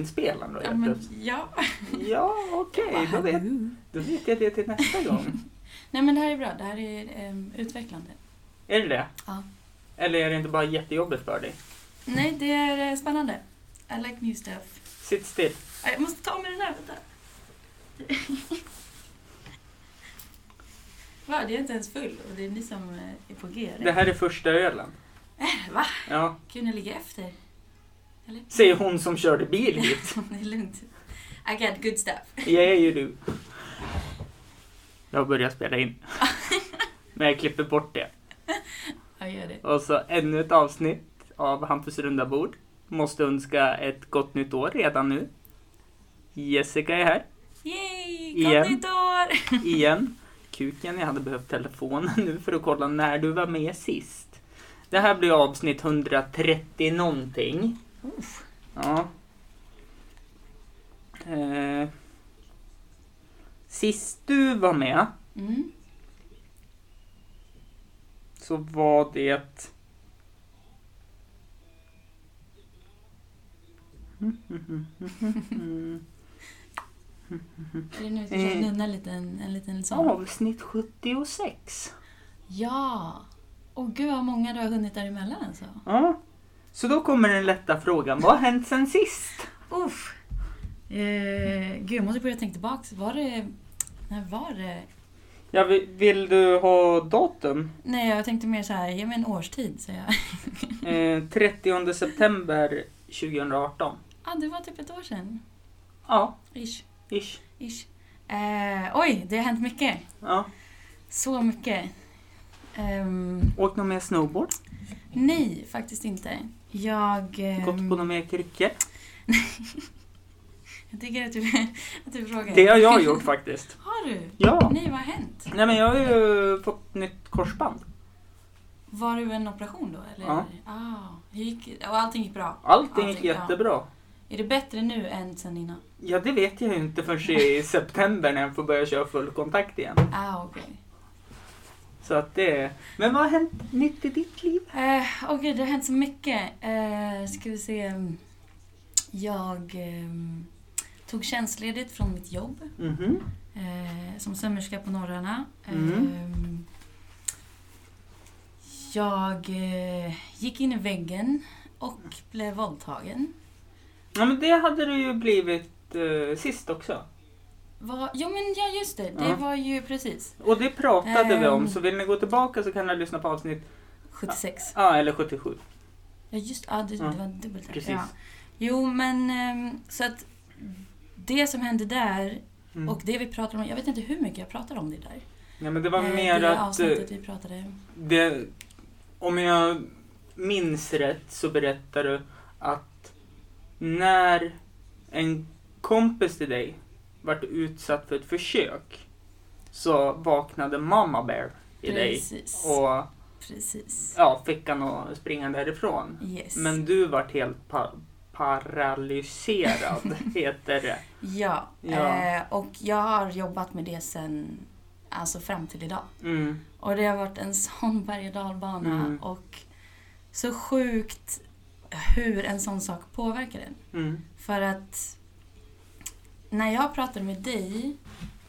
ljudinspelaren då? Ja, men, ja. Ja, okej. Då, vet, Wahoo. då vet jag det till nästa gång. Nej men det här är bra. Det här är ehm, utvecklande. Är det det? Ja. Eller är det inte bara jättejobbigt för dig? Nej, det är eh, spännande. I like new stuff. Sitt still. Jag måste ta med den här, vänta. Va, det är inte ens full och det är ni som eh, är på G. eller? Det här är första ölen. Äh, va? Ja. Ni ligger efter. Eller? Säger hon som körde bil hit. det är lugnt. I got good stuff. Yeah you do. Jag börjar spela in. Men jag klipper bort det. Jag gör det. Och så ännu ett avsnitt av Hampus runda bord. Måste önska ett gott nytt år redan nu. Jessica är här Yay! Igen. Gott nytt år! igen. Kuken, jag hade behövt telefonen nu för att kolla när du var med sist. Det här blir avsnitt 130 någonting. Uff. Ja. Eh. Sist du var med Mm. så var det... Är det nu Eh. ska nunna en liten, en liten sån? Avsnitt 76. Ja! Åh gud vad många du har hunnit däremellan alltså. Ja. Så då kommer den lätta frågan. Vad har hänt sen sist? Uff. Eh, gud, jag måste börja tänka tillbaka. Var det... När var det? Ja, vi- vill du ha datum? Nej, jag tänkte mer så här, ge mig en årstid. Så jag... Eh, 30 september 2018. ah, det var typ ett år sedan. Ja, Ish. ish. Ish. Eh, oj, det har hänt mycket. Ja. Så mycket. Ehm, Åkt någon mer snowboard? nej, faktiskt inte. Jag... ehm, Gått på någon mer kryckor? Jag tycker att du, att du frågar. Det har jag gjort faktiskt. Har du? Ja. Nej, vad har hänt? Nej men jag har ju fått nytt korsband. Var du en operation då? Eller? Ja. Ah, gick, och allting gick bra? Allting gick Allting, ja. jättebra. Är det bättre nu än sen innan? Ja, det vet jag ju inte förrän i september när jag får börja köra full kontakt igen. Ah, okej. Så att det... Men vad har hänt nytt i ditt liv? Eh, Åh gud, det har hänt så mycket. Eh, ska vi se. Jag ehm, tog tjänstledigt från mitt jobb Mhm. eh, som sömmerska på Norrarna. Mm. Ehm, jag eh, gick in i väggen och blev våldtagen. Ja, men det hade du ju blivit eh, sist också. Var, jo men ja, just det. Det Ja. var ju precis Och det pratade vi om, Ehm. så vill ni gå tillbaka så kan ni lyssna på avsnitt, 76. ja eller 77. Ja, just ja, det, Ja, det var dubbelt här. Precis. Ja. Jo, men ehm, så att det som hände där Mm. och det vi pratade om, jag vet inte hur mycket jag pratar om det där. Ja, men det var Eh, mer det att... eh, avsnittet vi pratade. Det, om jag minns rätt så berättar du att när en kompis till dig vart utsatt för ett försök så vaknade Mama Bear i dig Precis. och Precis. ja, fick han att springa därifrån. Yes. Men du vart helt pa- paralyserad, heter det. Ja, Ja. Eh, och jag har jobbat med det sen, alltså fram till idag. Mm. Och det har varit en sån berg och dalbana Mm. och så sjukt hur en sån sak påverkar en. Mm. För att när jag pratade med dig,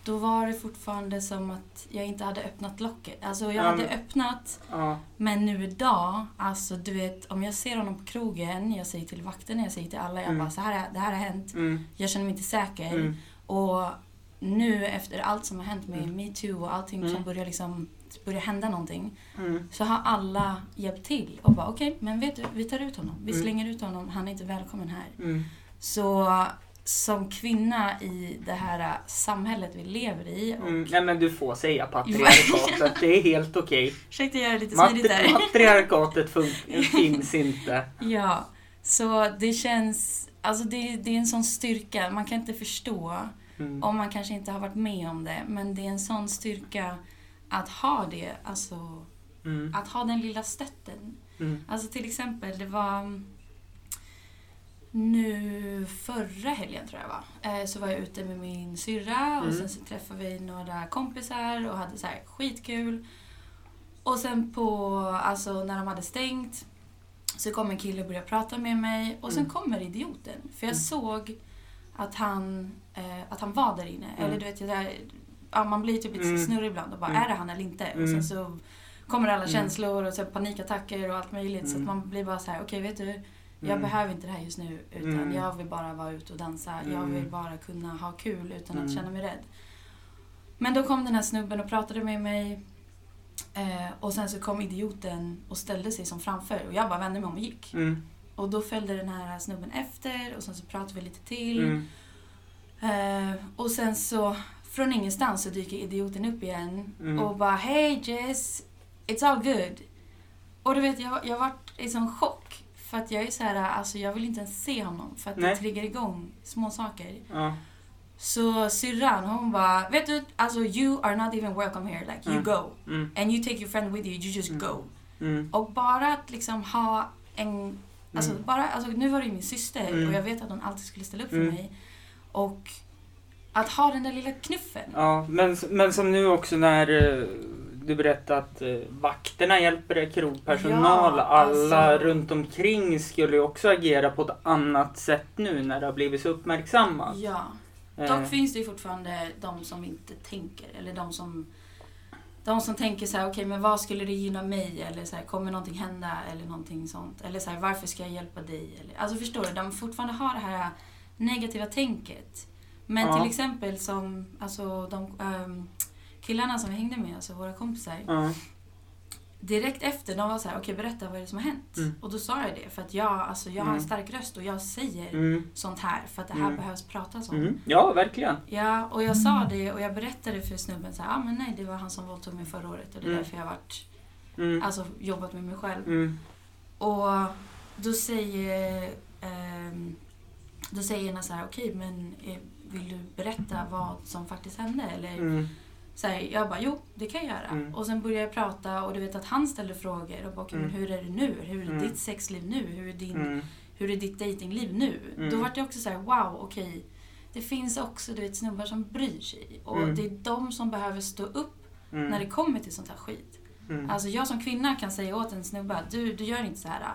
då var det fortfarande som att jag inte hade öppnat locket. Alltså jag Ja, hade öppnat, Ja. men nu idag, alltså du vet, om jag ser honom på krogen, jag säger till vakten, jag säger till alla, jag Mm. bara så här, det här har hänt, Mm. jag känner mig inte säker. Mm. Och nu efter allt som har hänt med Mm. metoo och allting Mm. som börjar liksom börjar hända någonting. Mm. Så har alla hjälpt till och bara okej, men vet du, vi tar ut honom. Vi Mm. slänger ut honom, han är inte välkommen här. Mm. Så som kvinna i det här samhället vi lever i. Och, Mm. Nej men du får säga patriarkatet, det är helt okej. Ursäkta, jag är lite smidigt där. matriarkatet fun- finns inte. Ja, så det känns, alltså det, det är en sån styrka, man kan inte förstå Mm. om man kanske inte har varit med om det, men det är en sån styrka att ha det, alltså Mm. att ha den lilla stötten. Mm. Alltså till exempel, det var nu förra helgen tror jag var, eh, så var jag ute med min syrra och Mm. sen så träffade vi några kompisar och hade så här skitkul. Och sen på, alltså när de hade stängt Så kom en kille och började prata med mig och sen Mm. kommer idioten. För jag Mm. såg att han, eh, att han var där inne. Mm. Eller du vet, jag, där, ja, man blir typ lite Mm. snurrig ibland och bara, Mm. är det han eller inte? Och sen så kommer alla känslor och så panikattacker och allt möjligt. Så att man blir bara så här: okej vet du, jag Mm. behöver inte det här just nu. Utan Mm. jag vill bara vara ute och dansa. Jag Mm. vill bara kunna ha kul utan Mm. att känna mig rädd. Men då kom den här snubben och pratade med mig. Eh, och sen så kom idioten och ställde sig som framför. Och jag bara vände mig om och gick. Mm. Och då följde den här snubben efter och sen så pratade vi lite till. Mm. Eh, och sen så, från ingenstans så dyker idioten upp igen Mm. och bara Hej Jess, it's all good. Och du vet, jag, jag vart i sån chock. För att jag är så här, alltså jag vill inte ens se honom för att Nej. det triggar igång små saker. Ja. Så syrran hon bara, vet du, alltså you are not even welcome here, like you Mm. go. Mm. And you take your friend with you, you just Mm. go. Mm. Och bara att liksom ha en... Alltså, Mm. bara, alltså, nu var det ju min syster Mm. och jag vet att hon alltid skulle ställa upp för mig. Och att ha den där lilla knuffen. Ja, men, men som nu också när eh, du berättade att eh, vakterna hjälper dig, krogpersonal, Ja, alla alltså- runt omkring skulle ju också agera på ett annat sätt nu när det har blivit så uppmärksammat. Ja. Eh, Dock finns det ju fortfarande de som inte tänker. Eller de som, de som tänker så här, okej men vad skulle det gynna mig? Eller så här, kommer någonting hända? Eller någonting sånt. Eller så här, varför ska jag hjälpa dig? Eller, alltså förstår du? De fortfarande har det här negativa tänket. Men Ja. till exempel som alltså, de ehm, killarna som vi hängde med, alltså våra kompisar. ja. Direkt efter, de var så här, okej berätta vad är det som har hänt? Mm. Och då sa jag det, för att jag, alltså, jag har en Mm. stark röst och jag säger Mm. sånt här för att det här Mm. behövs pratas om. Mm. Ja, verkligen. Ja, och jag sa det och jag berättade för snubben så här, ah, men nej det var han som våldtog mig förra året och det är Mm. därför jag har varit, Mm. alltså jobbat med mig själv. Mm. Och då säger, ehm, då säger ena så här, okej men eh, vill du berätta vad som faktiskt hände? Eller Mm. Så här, jag bara, jo det kan jag göra. Mm. Och sen började jag prata och du vet att han ställde frågor och bara, okej men Mm. hur är det nu? Hur är Mm. ditt sexliv nu? Hur är din Mm. hur är ditt datingliv nu? Mm. Då vart jag också så här: wow, okej. Det finns också du vet, snubbar som bryr sig. Och Mm. det är de som behöver stå upp Mm. när det kommer till sånt här skit. Mm. Alltså jag som kvinna kan säga åt en snubbe du, du gör inte så här.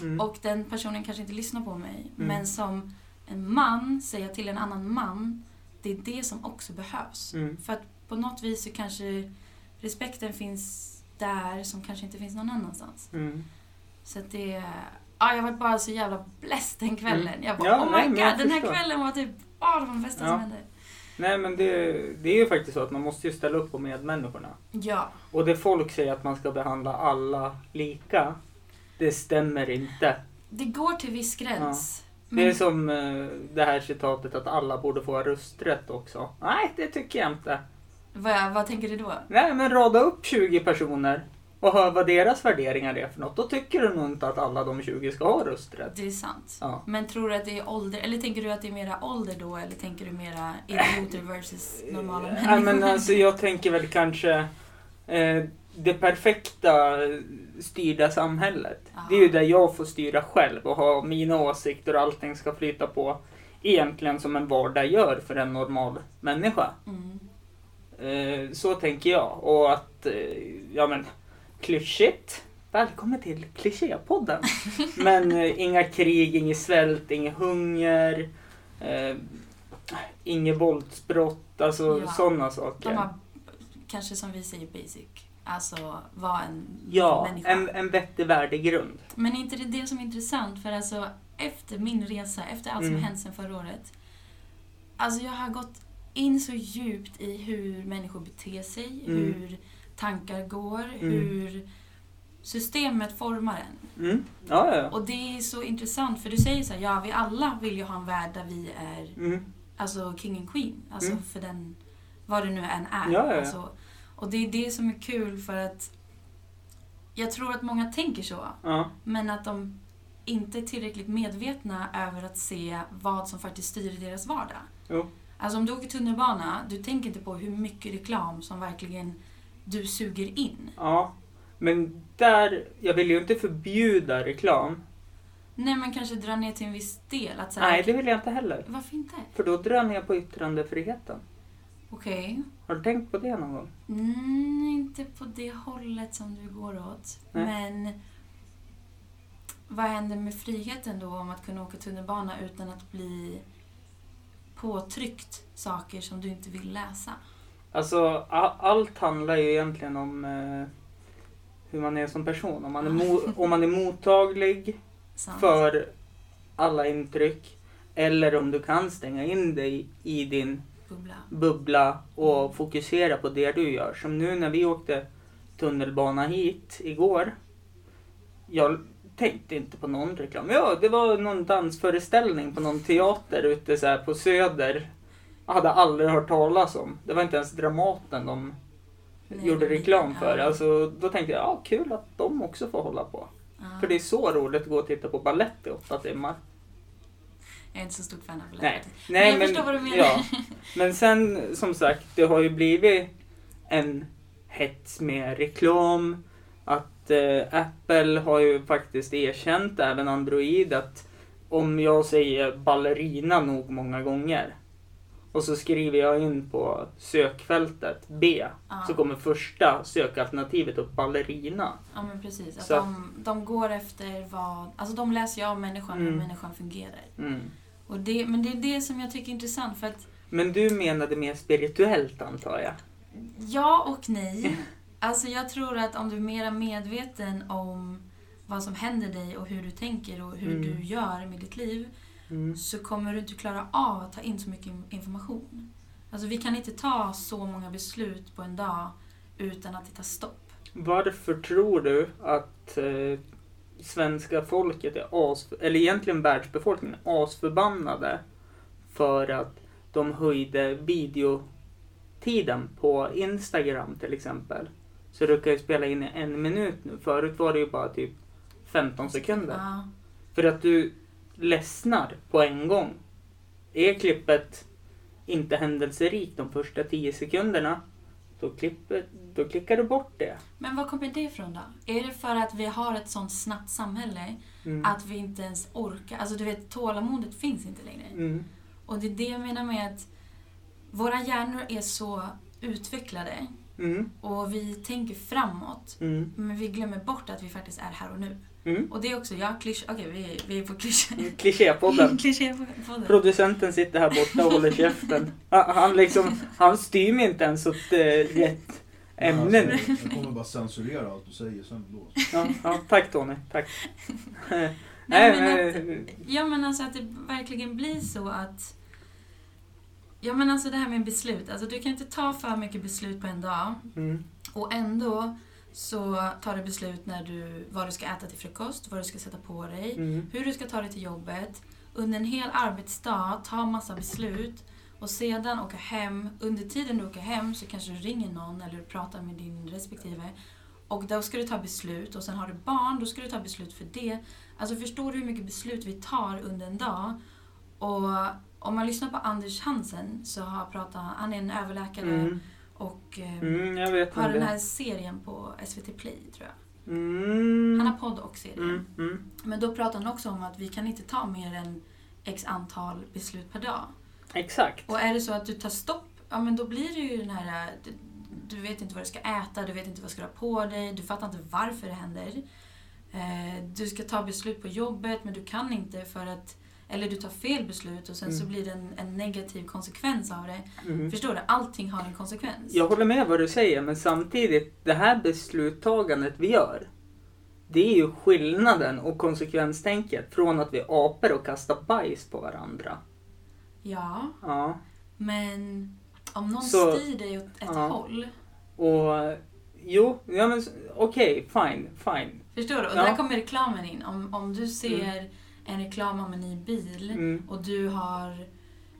Mm. Och den personen kanske inte lyssnar på mig. Mm. Men som en man säga till en annan man, det är det som också behövs. Mm. För att på något vis så kanske respekten finns där som kanske inte finns någon annanstans. Mm. Så att det... Ja, jag var bara så jävla blessed den kvällen. Jag bara, Ja, oh my nej, men god, den här kvällen var typ, åh, det var det bästa Ja. som hände. Nej, men det, det är ju faktiskt så att man måste ju ställa upp på medmänniskorna. Ja, Och det folk säger att man ska behandla alla lika, det stämmer inte. det går till viss gräns. Det är som eh, det här citatet att alla borde få rösträtt också. Nej, det tycker jag inte. Vad, vad tänker du då? Nej, men rada upp 20 personer och hör vad deras värderingar är för något. Då tycker du nog inte att alla de 20 ska ha rösträtt. Det är sant. Ja. Men tror du att det är ålder, eller tänker du att det är mera ålder då, eller tänker du mera idioter versus normala Ja, människor? men alltså jag tänker väl kanske eh, det perfekta styrda samhället. Ja. Det är ju där jag får styra själv och ha mina åsikter och allting ska flyta på egentligen som en vardag gör för en normal människa. Mm. Eh, så tänker jag. Och att, eh, ja men, klyschigt. Välkommen till Klichépodden. men eh, inga krig, ingen svält, ingen hunger. Eh, inget våldsbrott, alltså Ja. sådana saker. De har, kanske som vi säger, basic. Alltså, vara en Ja, människa. en, en vettig värdegrund. Men är inte det det som är intressant? För alltså, efter min resa, efter allt som Mm. hänt sedan förra året. Alltså jag har gått in så djupt i hur människor beter sig, Mm. hur tankar går, Mm. hur systemet formar en. Mm. Ja, ja. Och det är så intressant, för du säger så här, ja vi alla vill ju ha en värld där vi är Mm. alltså king and queen. Alltså Mm. för den, vad det nu än är. Ja, ja, ja. Alltså, och det är det som är kul för att jag tror att många tänker så. ja. Men att de inte är tillräckligt medvetna över att se vad som faktiskt styr deras vardag. Jo. Alltså om du åker tunnelbana, du tänker inte på hur mycket reklam som verkligen du suger in. ja. Men där, jag vill ju inte förbjuda reklam. Nej men kanske dra ner till en viss del. Att så här, Nej, det vill jag inte heller. Varför inte? För då drar jag ner på yttrandefriheten. Okej. Har du tänkt på det någon gång? Mm, inte på det hållet som du går åt. Nej. Men vad händer med friheten då om att kunna åka tunnelbana utan att bli påtryckt saker som du inte vill läsa? Alltså, allt handlar ju egentligen om eh, hur man är som person. Om man är, mo- om man är mottaglig för alla intryck eller om du kan stänga in dig i din Bubbla. bubbla och fokusera på det du gör. Som nu när vi åkte tunnelbana hit igår. Jag tänkte inte på någon reklam. Ja, det var någon dansföreställning på någon teater ute så här på Söder. Jag hade aldrig hört talas om. Det var inte ens Dramaten de Nej, gjorde men- reklam för. Alltså, då tänkte jag, ja kul att de också får hålla på. Ja. För det är så roligt att gå och titta på ballett i åtta timmar. Jag är inte så stort fan av Nej, balett. nej jag förstår vad du menar. Ja. Men sen som sagt, det har ju blivit en hets med reklam. Eh, Apple har ju faktiskt erkänt, även Android, att om jag säger ballerina nog många gånger och så skriver jag in på sökfältet B Ja. så kommer första sökalternativet upp ballerina. Ja men precis. Att Så- de, de går efter vad... Alltså de läser ju av människan hur Mm. människan fungerar. Mm. Och det, men det är det som jag tycker är intressant för att Men du menade mer spirituellt antar jag? ja och nej. Alltså jag tror att om du är mer medveten om vad som händer dig och hur du tänker och hur Mm. du gör med ditt liv Mm. så kommer du inte klara av att ta in så mycket information. Alltså vi kan inte ta så många beslut på en dag utan att det tar stopp. Varför tror du att eh, svenska folket är as, eller egentligen världsbefolkningen, är asförbannade för att de höjde videotiden på Instagram till exempel. Så du kan ju spela in i en minut nu. Förut var det ju bara typ 15 sekunder. Ja. För att du ledsnar på en gång. Är klippet inte händelserikt de första 10 sekunderna, då, klipper, då klickar du bort det. Men var kommer det ifrån då? Är det för att vi har ett sånt snabbt samhälle Mm. att vi inte ens orkar? Alltså du vet, tålamodet finns inte längre. Mm. Och det är det jag menar med att våra hjärnor är så utvecklade Mm. och vi tänker framåt. Mm. Men vi glömmer bort att vi faktiskt är här och nu. Mm. Och det är också, ja, klysch... Okej, vi, vi är på klysch... Klichépodden. Klichépodden. Producenten sitter här borta och håller käften. Han, han, liksom, han styr mig inte ens åt eh, rätt ämne nu. Alltså, jag kommer bara censurera allt du säger sen då. Ja, ja, tack Tony, tack. Nej, men men, Ja men alltså att det verkligen blir så att... Ja men alltså det här med beslut. Alltså du kan inte ta för mycket beslut på en dag. mm, Och ändå så tar du beslut när du, vad du ska äta till frukost, vad du ska sätta på dig, mm, hur du ska ta dig till jobbet. Under en hel arbetsdag, ta massa beslut. Och sedan åka hem. Under tiden du åker hem så kanske du ringer någon eller du pratar med din respektive. Och då ska du ta beslut. Och sen har du barn, då ska du ta beslut för det. Alltså förstår du hur mycket beslut vi tar under en dag? Och om man lyssnar på Anders Hansen så har pratat, han är en överläkare mm, och eh, mm, har den det. här serien på SVT Play tror jag. Mm, Han har podd och serie. mm, mm, Men då pratar han också om att vi kan inte ta mer än x antal beslut per dag. exakt. Och är det så att du tar stopp, ja men då blir det ju den här... Du, du vet inte vad du ska äta, du vet inte vad du ska ha på dig, du fattar inte varför det händer. Eh, du ska ta beslut på jobbet men du kan inte för att... Eller du tar fel beslut och sen så Mm. blir det en, en negativ konsekvens av det. Mm. Förstår du? Allting har en konsekvens. Jag håller med vad du säger, men samtidigt, det här besluttagandet vi gör, det är ju skillnaden och konsekvenstänket från att vi apor och kastar bajs på varandra. Ja, Ja. men om någon Så- styr dig åt ett ja. håll. Och jo, ja men okej, fine, fine. Förstår du? Och Ja. där kommer reklamen in. Om, om du ser en reklam om en ny bil Mm. och du har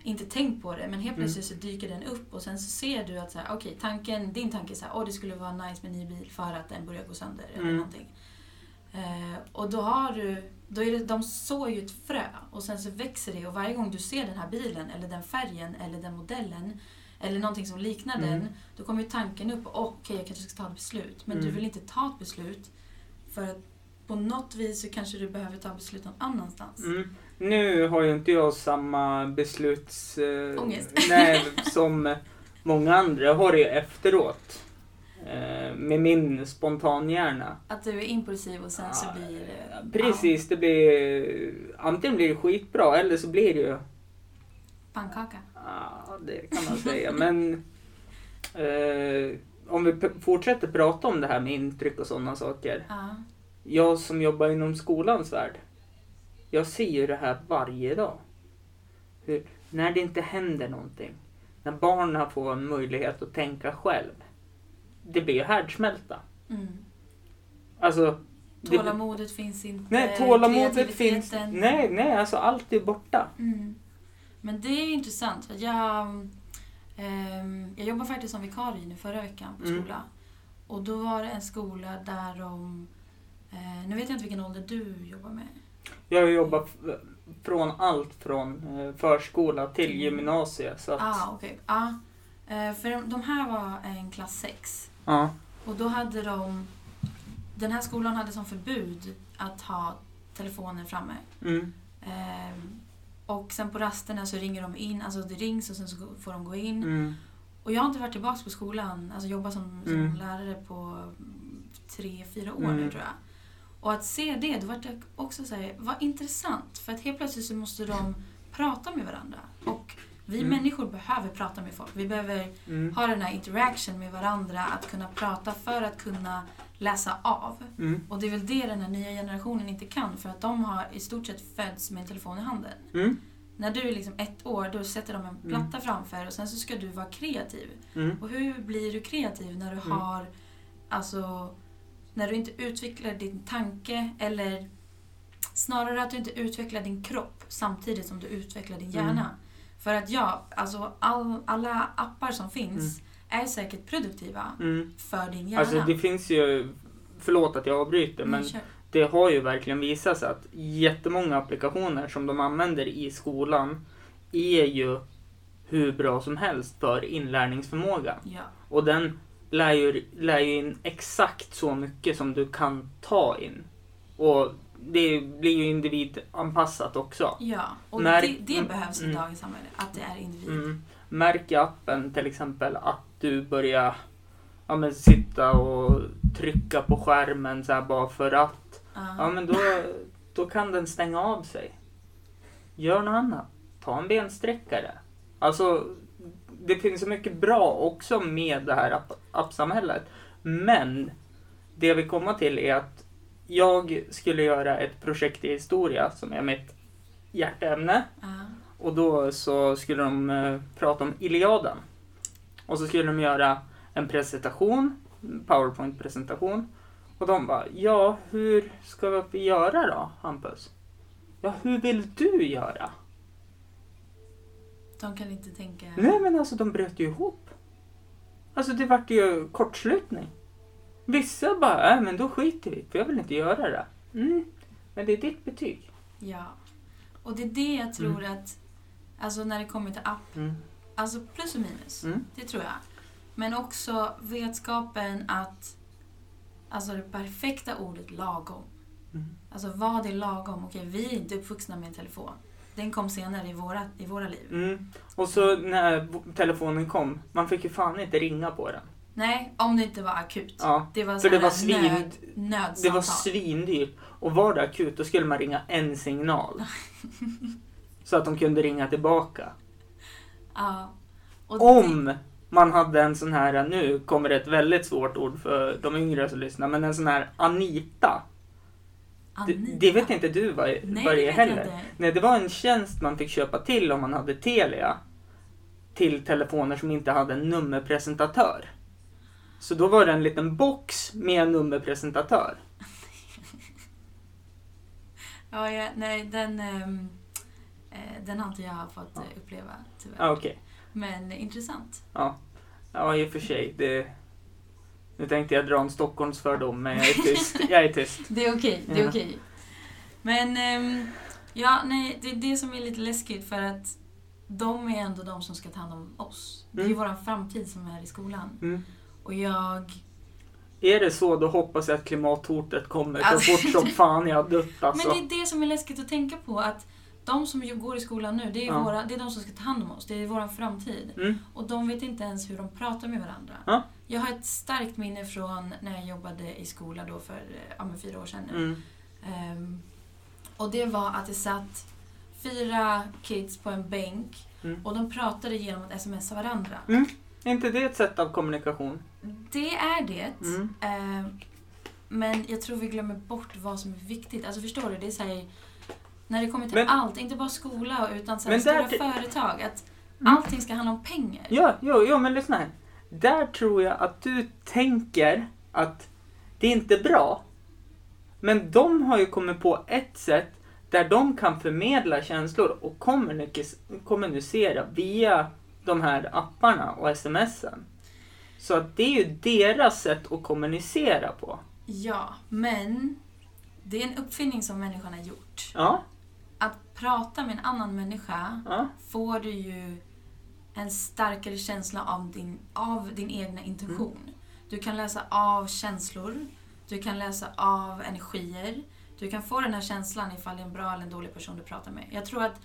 inte tänkt på det men helt Mm. plötsligt så dyker den upp och sen så ser du att så här, okej, tanken, din tanke är så här, åh det skulle vara nice med en ny bil för att den börjar gå sönder eller Mm. någonting. Eh, och då har du, då är det, de sår ju ett frö och sen så växer det och varje gång du ser den här bilen eller den färgen eller den modellen eller någonting som liknar Mm. den, då kommer ju tanken upp, okej jag kanske ska ta ett beslut. Men du Mm. vill inte ta ett beslut för att på något vis så kanske du behöver ta beslut någon annanstans. Mm. Nu har ju inte jag samma besluts... Eh, nej, som många andra. Har det ju efteråt. eh, med min spontanhjärna. Att du är impulsiv och sen så blir det... Ja, Precis, det blir... Antingen blir det skitbra eller så blir det ju... Ja, pannkaka. Ja, det kan man säga. Men eh, om vi fortsätter prata om det här med intryck och sådana saker. Ja. Jag som jobbar inom skolans värld. Jag ser ju det här varje dag. Hur, när det inte händer någonting. När barnen får en möjlighet att tänka själv. Det blir härdsmälta. Mm. Alltså... det- Tålamodet finns inte. Nej, tålamodet finns... Nej, nej, alltså allt är borta. Mm. Men det är intressant. Jag, ehm, jag jobbade faktiskt som vikarie nu förra veckan på Mm. skola. Och då var det en skola där de... Eh, nu vet jag inte vilken ålder du jobbar med. Jag har jobbat från allt från eh, förskola till Mm. gymnasiet. Så att, Ah, okej. Ah. Eh, för de, här var en klass 6. ja. Och då hade de... Den här skolan hade som förbud att ha telefonen framme. Mm, Ehm, och sen på rasterna så ringer de in, alltså det rings och sen så får de gå in. mm, Och jag har inte varit tillbaka på skolan, alltså jobbat som, som Mm. lärare på mm, tre, fyra år Mm. nu tror jag. Och att se det, då var det också så här, vad intressant. För att helt plötsligt så måste de prata med varandra. Och vi Mm. människor behöver prata med folk. Vi behöver mm, ha den här interaction med varandra, att kunna prata för att kunna läsa av. mm, Och det är väl det den här nya generationen inte kan, för att de har i stort sett fötts med en telefon i handen. mm, När du är liksom ett år, då sätter de en platta framför och sen så ska du vara kreativ. mm, Och hur blir du kreativ när du Mm. har, alltså, när du inte utvecklar din tanke eller snarare att du inte utvecklar din kropp samtidigt som du utvecklar din hjärna. Mm. För att ja, alltså all, alla appar som finns är säkert produktiva mm. för din hjärna. Alltså det finns ju, förlåt att jag avbryter, men Mm, kör. det har ju verkligen visat sig att jättemånga applikationer som de använder i skolan är ju hur bra som helst för inlärningsförmåga. Ja. Och den lär ju, lär ju in exakt så mycket som du kan ta in. Och det blir ju individanpassat också. ja, och Märk- det, det mm, behövs i mm. dagens samhälle, att det är individ. Mm. Märk i appen till exempel att du börjar ja, men, sitta och trycka på skärmen så här bara för att. Ja. Ja men då, då kan den stänga av sig. Gör något annat. Ta en bensträckare. Alltså det finns så mycket bra också med det här app- appsamhället. Men det jag vill komma till är att jag skulle göra ett projekt i historia som är mitt hjärteämne. Ja. Och då så skulle de eh, prata om Iliaden. Och så skulle de göra en presentation, en powerpoint-presentation. Och de bara, ja hur ska vi göra då Hampus? Ja hur vill du göra? De kan inte tänka... Nej men alltså de bröt ju ihop. Alltså det vart ju kortslutning. Vissa bara, äh, men då skiter vi för jag vill inte göra det. Mm, men det är ditt betyg. Ja. Och det är det jag tror att, alltså när det kommer till app, Mm. alltså plus och minus. Mm. Det tror jag. Men också vetskapen att, alltså det perfekta ordet lagom. Mm. Alltså vad är lagom? Okej, vi är inte uppvuxna med en telefon. Den kom senare i våra, i våra liv. Mm. Och så när telefonen kom, man fick ju fan inte ringa på den. Nej, om det inte var akut. Ja, Det var, för det var svin... nöd, nödsamtal. Det var svindyrt. Och var det akut, då skulle man ringa en signal. så att de kunde ringa tillbaka. Ja. Och det- Om man hade en sån här, nu kommer det ett väldigt svårt ord för de yngre som lyssnar, men en sån här Anita. Det, Anita. det vet inte du vad, Nej, vad det det är jag heller. Nej, det var en tjänst man fick köpa till om man hade Telia. Till telefoner som inte hade en nummerpresentatör. Så då var det en liten box med en nummerpresentatör. Ja, ja, nej, den, ehm, eh, den har inte jag fått eh, uppleva tyvärr. Ja, okej. Men intressant. Ja. ja, i och för sig. Det... Nu tänkte jag dra en Stockholmsfördom, men jag är tyst. Jag är tyst. Det är okej, det är Ja. okej. Men ehm, ja, nej, det är det som är lite läskigt för att de är ändå de som ska ta hand om oss. Det är ju Mm. vår framtid som är i skolan. Mm. Och jag... Är det så, då hoppas jag att klimathotet kommer så Alltså- fort som fan jag har dött alltså. Men det är det som är läskigt att tänka på att de som går i skolan nu, det är, Ja. våra, det är de som ska ta hand om oss. Det är vår framtid. Mm. Och de vet inte ens hur de pratar med varandra. Ja. Jag har ett starkt minne från när jag jobbade i skola då för eh, ja, fyra år sedan nu. Mm. Ehm, och det var att det satt fyra kids på en bänk Mm. och de pratade genom att smsa varandra. Är inte det ett sätt av kommunikation? Det är det. Mm. Ehm, men jag tror vi glömmer bort vad som är viktigt. Alltså förstår du? Det är så här, när det kommer till Men- allt, inte bara skola utan så här, stora där- företag. Att Mm. allting ska handla om pengar. Ja, jo, jo, men lyssna här. Där tror jag att du tänker att det är inte bra. Men de har ju kommit på ett sätt där de kan förmedla känslor och kommunicera via de här apparna och smsen. Så att det är ju deras sätt att kommunicera på. Ja, men det är en uppfinning som människan har gjort. Ja, prata med en annan människa ja, får du ju en starkare känsla av din, av din egna intention. Mm. Du kan läsa av känslor, du kan läsa av energier. Du kan få den här känslan ifall det är en bra eller en dålig person du pratar med. Jag tror att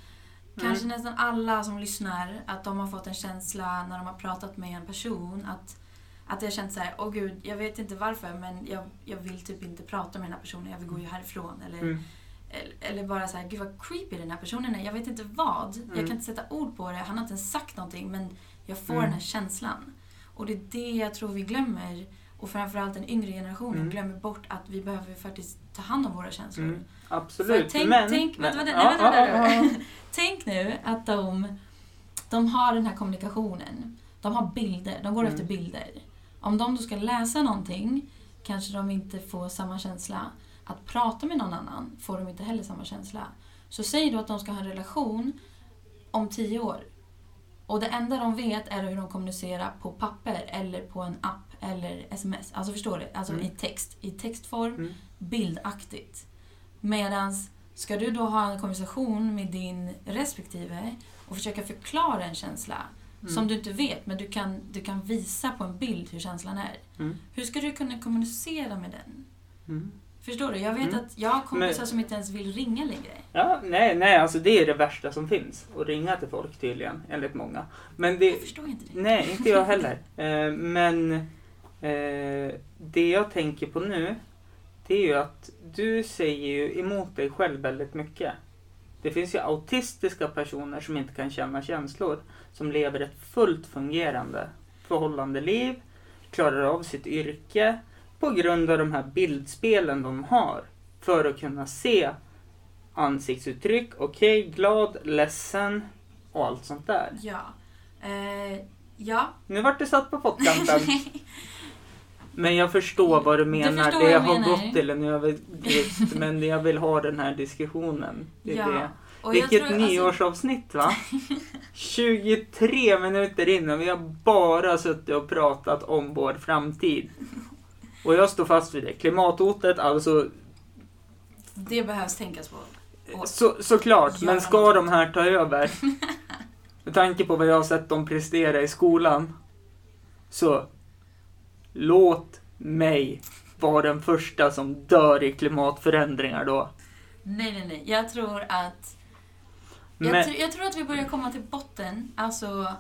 kanske Mm. nästan alla som lyssnar, att de har fått en känsla när de har pratat med en person att att jag känt så här, åh gud, jag vet inte varför men jag, jag vill typ inte prata med den här personen, jag vill gå ju härifrån. Eller, mm, eller, bara så här, gud vad creepy den här personen är. Jag vet inte vad. Jag Mm. kan inte sätta ord på det. Han har inte ens sagt någonting men jag får Mm. den här känslan. Och det är det jag tror vi glömmer. Och framförallt den yngre generationen Mm. glömmer bort att vi behöver faktiskt ta hand om våra känslor. mm, För absolut. tänk, men, tänk, men, vänta, vänta, vänta, vänta, nu. tänk nu att de, de har den här kommunikationen. De har bilder, de går Mm. efter bilder. Om de då ska läsa någonting kanske de inte får samma känsla. Att prata med någon annan får de inte heller samma känsla. Så säg då att de ska ha en relation om tio år. Och det enda de vet är hur de kommunicerar på papper eller på en app eller sms. Alltså förstår du? Alltså Mm. i text. I textform, Mm. bildaktigt. Medans ska du då ha en konversation med din respektive och försöka förklara en känsla Mm. som du inte vet men du kan, du kan visa på en bild hur känslan är. Mm. Hur ska du kunna kommunicera med den? Förstår du? Jag vet Mm. att jag har kompisar Men- som inte ens vill ringa längre. Ja, nej, nej, alltså det är det värsta som finns. Att ringa till folk tydligen, enligt många. Men det, Jag förstår inte det. nej, inte jag heller. Eh, men eh, det jag tänker på nu, det är ju att du säger ju emot dig själv väldigt mycket. Det finns ju autistiska personer som inte kan känna känslor, som lever ett fullt fungerande förhållandeliv, klarar av sitt yrke på grund av de här bildspelen de har. För att kunna se ansiktsuttryck, okej, glad, ledsen och allt sånt där. Ja. Eh, ja. Nu vart det satt på pottkanten. Men jag förstår vad du menar. förstår det jag har menar. gått till en överdrift. men jag vill ha den här diskussionen. Det ja. det. Och Vilket tror, alltså- nyårsavsnitt va? 23 minuter in och vi har bara suttit och pratat om vår framtid. Och jag står fast vid det. Klimathotet, alltså Det behövs tänkas på. Och- så, såklart. Men ska något. de här ta över? Med tanke på vad jag har sett dem prestera i skolan. Så låt mig vara den första som dör i klimatförändringar då. Nej, nej, nej. Jag tror att... Jag, Men, tr- jag tror att vi börjar komma till botten. Alltså,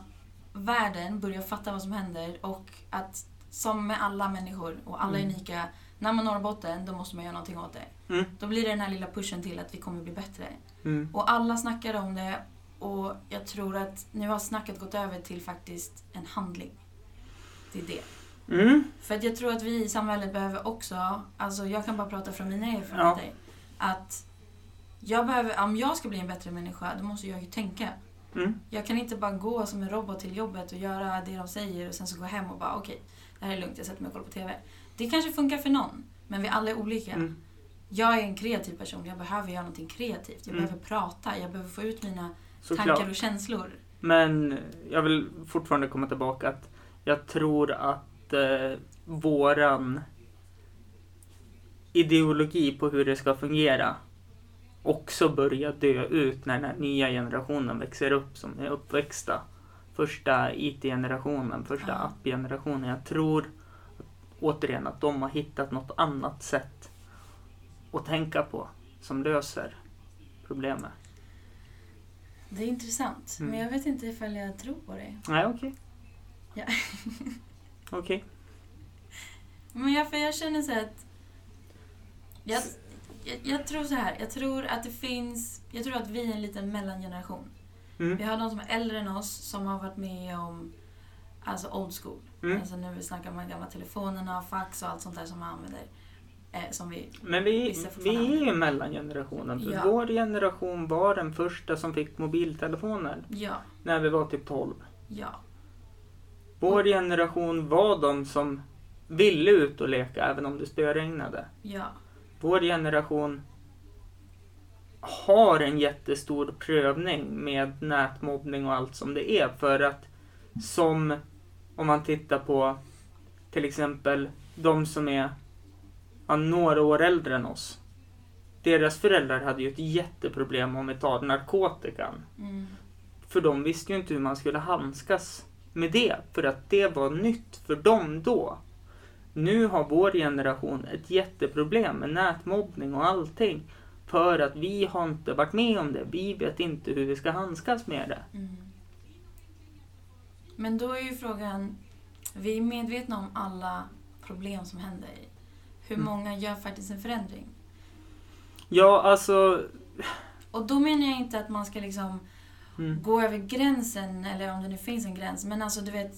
världen börjar fatta vad som händer och att som med alla människor och alla Mm. unika, när man når botten då måste man göra någonting åt det. Mm. Då blir det den här lilla pushen till att vi kommer bli bättre. mm, Och alla snackar om det och jag tror att nu har snacket gått över till faktiskt en handling. Det är det. mm, För att jag tror att vi i samhället behöver också, alltså jag kan bara prata från mina erfarenheter, att jag behöver, om jag ska bli en bättre människa, då måste jag ju tänka. mm, Jag kan inte bara gå som en robot till jobbet och göra det de säger och sen så gå hem och bara okej, det här är lugnt, jag sätter mig och kollar på TV. Det kanske funkar för någon, men vi alla är olika. mm. Jag är en kreativ person, jag behöver göra någonting kreativt. Jag Mm. behöver prata, jag behöver få ut mina Såklart. tankar och känslor. Men jag vill fortfarande komma tillbaka att jag tror att eh, våran ideologi på hur det ska fungera också börjar dö ut när den här nya generationen växer upp som är uppväxta. Första IT-generationen, första Ja. app-generationen. Jag tror återigen att de har hittat något annat sätt att tänka på som löser problemet. Det är intressant. Mm. Men jag vet inte ifall jag tror på det. Nej, okej. Ja. Okej. Men jag, för jag känner så att... Jag, jag, jag tror så här. Jag tror att det finns... Jag tror att vi är en liten mellangeneration. Mm. Vi har de som är äldre än oss som har varit med om alltså old school. Mm. Alltså nu vi snackar om de gamla telefonerna, fax och allt sånt där som man använder. Eh, som vi... Men vi, vi är ju mellangenerationen. Ja. Vår generation var den första som fick mobiltelefoner Ja, när vi var typ 12. ja, Vår generation var de som ville ut och leka även om det spöregnade. ja. Vår generation har en jättestor prövning med nätmobbning och allt som det är. För att som om man tittar på till exempel de som är ja, några år äldre än oss. Deras föräldrar hade ju ett jätteproblem om vi tar narkotikan. Mm. För de visste ju inte hur man skulle handskas med det. För att det var nytt för dem då. Nu har vår generation ett jätteproblem med nätmobbning och allting. För att vi har inte varit med om det. Vi vet inte hur vi ska handskas med det. Mm. Men då är ju frågan, vi är medvetna om alla problem som händer. Hur Mm. många gör faktiskt en förändring? Ja, alltså... Och då menar jag inte att man ska liksom Mm, gå över gränsen, eller om det nu finns en gräns, men alltså du vet,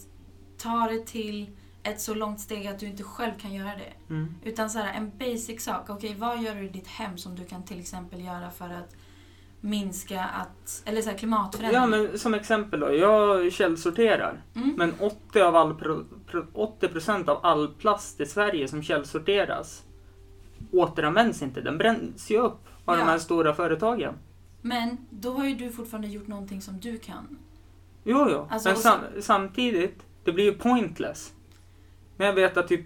ta det till ett så långt steg att du inte själv kan göra det. mm, Utan så här, en basic sak. Okej, vad gör du i ditt hem som du kan till exempel göra för att minska att, eller så här, klimatförändring? ja, men som exempel då. Jag källsorterar. mm. Men 80, av all pro, pro, 80% av all plast i Sverige som källsorteras återanvänds inte. Den bränns ju upp av Ja. de här stora företagen. Men då har ju du fortfarande gjort någonting som du kan. Jo, jo. Alltså, men sam, samtidigt, det blir ju pointless. Men jag vet att typ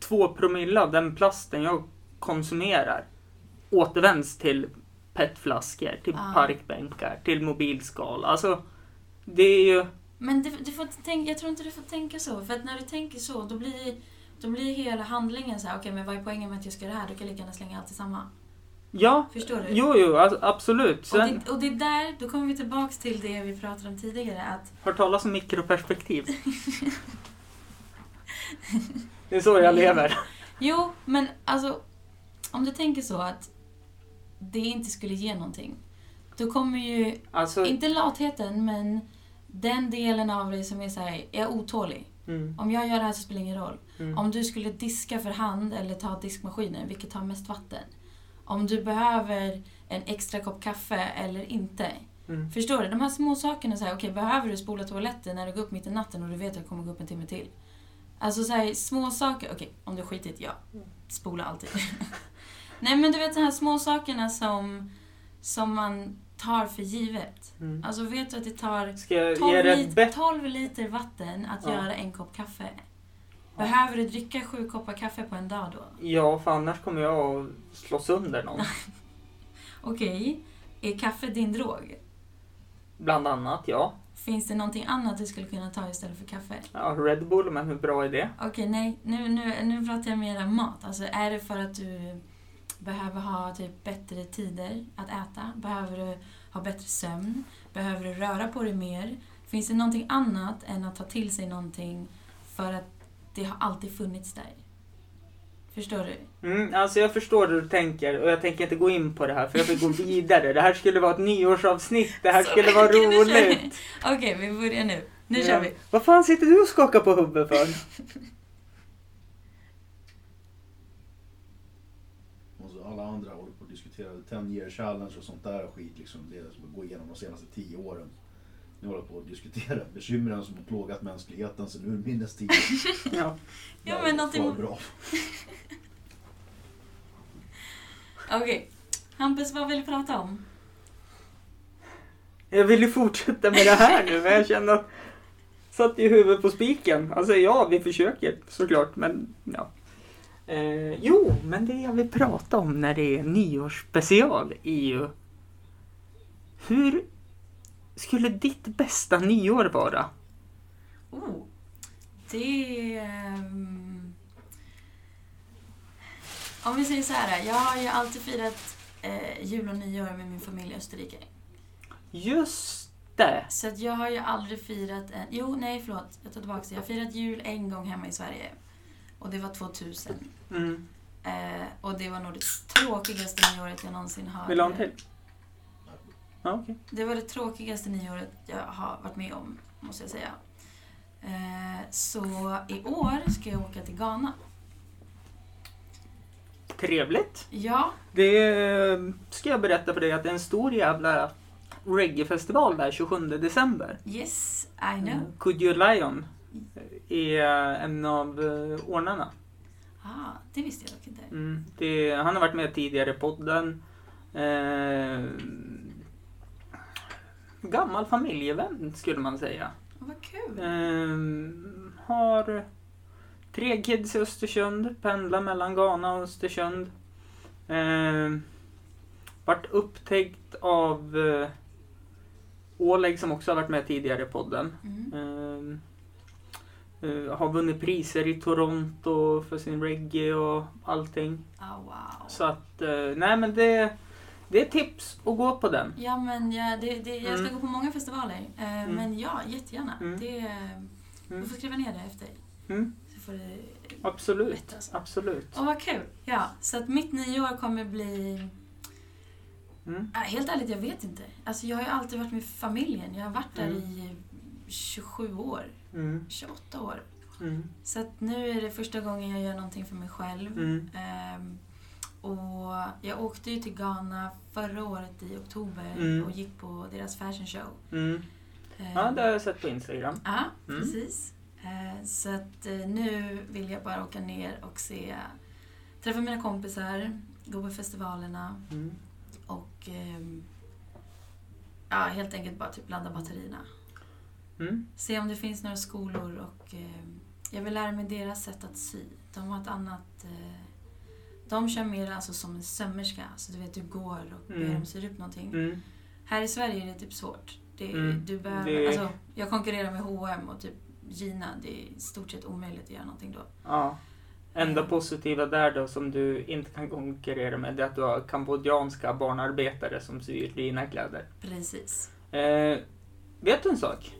två promille av den plasten jag konsumerar återvänds till petflaskor, till Ah. parkbänkar, till mobilskal. Alltså, det är ju... Men du, du får inte tänka, jag tror inte du får tänka så. För att när du tänker så, då blir, då blir hela handlingen så här, okej men vad är poängen med att jag ska göra det här? Då kan lika gärna slänga allt i samma. Ja, Förstår du? jo, jo, a- absolut. Och Sen, det, och det är där, då kommer vi tillbaks till det vi pratade om tidigare. Att, hört talas om mikroperspektiv? det är så jag lever. jo, men alltså om du tänker så att det inte skulle ge någonting. Då kommer ju, Alltså, inte latheten, men den delen av dig som är så här, är otålig. mm, Om jag gör det här så spelar det ingen roll. mm, Om du skulle diska för hand eller ta diskmaskinen, vilket tar mest vatten? Om du behöver en extra kopp kaffe eller inte? mm. Förstår du? De här små sakerna, så här, okej, behöver du spola toaletten när du går upp mitt i natten och du vet att det kommer gå upp en timme till? Alltså så här, små saker, okej, om du skitit, ja. Spola alltid. Nej men du vet de här små sakerna som, som man tar för givet. Mm. Alltså vet du att det tar Ska jag 12, ge dig lit, ett bättre... 12 liter vatten att Ja. göra en kopp kaffe? Behöver du dricka sju koppar kaffe på en dag då? Ja, för annars kommer jag att slå sönder någon. Okej, är kaffe din drog? Bland annat, ja. Finns det någonting annat du skulle kunna ta istället för kaffe? ja. Red Bull, men hur bra är det? Okej, nej, nu, nu, nu pratar jag mer om mat. Alltså är det för att du behöver ha typ bättre tider att äta? Behöver du ha bättre sömn? Behöver du röra på dig mer? Finns det någonting annat än att ta till sig någonting för att det har alltid funnits där? Förstår du? Mm, alltså jag förstår hur du tänker och jag tänker inte gå in på det här för jag vill gå vidare. Det här skulle vara ett nyårsavsnitt. Det här Så skulle vara roligt. Okej, vi börjar nu. Nu Ja. kör vi. Vad fan sitter du och skakar på huvudet för? Och så alla andra håller på att diskutera 10 year challenge och sånt där skit. Liksom. Det är som att gå igenom de senaste 10 åren. Nu håller på att diskutera bekymren som har plågat mänskligheten sedan urminnes tider. Ja. Ja, men är någonting- bra. Okej. Hampus, vad vill du prata om? Jag vill ju fortsätta med det här nu men jag känner att satt ju huvudet på spiken. Alltså ja, vi försöker såklart men ja. Eh, jo, men det jag vill prata om när det är nyårsspecial är ju hur skulle ditt bästa nyår vara? Oh. Det... ehm, Om vi säger så här. Jag har ju alltid firat eh, jul och nyår med min familj i Österrike. Just inte. Så att jag har ju aldrig firat en... Jo, nej förlåt. Jag tar tillbaka det. Jag har firat jul en gång hemma i Sverige. Och det var 2000. Mm. Eh, och det var nog det tråkigaste nyåret jag någonsin har... Vill du ha en till? Ja, okej. Det var det tråkigaste nyåret jag har varit med om, måste jag säga. Eh, så i år ska jag åka till Ghana. Trevligt. Ja, Det ska jag berätta för dig att det är en stor jävla reggae-festival där 27 december. yes, I know. Could You Lion är en av eh, ordnarna. Ah, det visste jag dock inte. Mm. Det, han har varit med tidigare i podden. Eh, gammal familjevän skulle man säga. Oh, vad kul. Eh, har tre kids i Östersund, pendlar mellan Ghana och Östersund. Eh, vart upptäckt av eh, Oleg som också har varit med tidigare i podden. Mm. Eh, eh, har vunnit priser i Toronto för sin reggae och allting. Ah, wow. Så att, eh, nej men det, det är tips att gå på den. Ja, men ja, det, det, jag ska Mm. gå på många festivaler. Eh, Men ja, jättegärna. Mm. Det, Mm. Du får skriva ner det efter. Mm, Så får det absolut, bättre. Alltså. absolut. Åh, vad kul. Ja, så att mitt nyår kommer bli... Mm. Äh, helt ärligt, jag vet inte. Alltså, jag har ju alltid varit med familjen. Jag har varit där Mm. i 27 år. Mm. 28 år. Mm. Så att nu är det första gången jag gör någonting för mig själv. Mm. Och jag åkte ju till Ghana förra året i oktober Mm. och gick på deras fashion show. Mm. Ehm, Ja, det har jag sett på Instagram. Ja, Mm. precis. Eh, Så att eh, nu vill jag bara åka ner och se, träffa mina kompisar, gå på festivalerna Mm. och ehm, ja, helt enkelt bara typ ladda batterierna. Mm. Se om det finns några skolor och ehm, jag vill lära mig deras sätt att sy. De har ett annat... eh, De kör mer alltså som en sömmerska, så du vet du går och ber Mm. dem sy upp någonting. Mm. Här i Sverige är det typ svårt. Det, Mm. du behöver, Det- alltså, jag konkurrerar med H&M och typ Gina. Det är i stort sett omöjligt att göra någonting då. Ja. Enda Mm. positiva där då som du inte kan konkurrera med det är att du har kambodjanska barnarbetare som syr dina kläder. Precis. Eh, vet du en sak?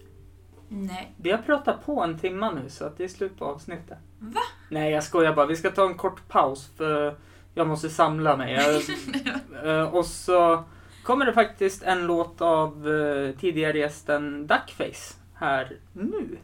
Nej. Vi har pratat på en timma nu så att det är slut på avsnittet. Va? Nej jag skojar bara. Vi ska ta en kort paus för jag måste samla mig. Jag, eh, och så kommer det faktiskt en låt av eh, tidigare gästen Duckface här nu.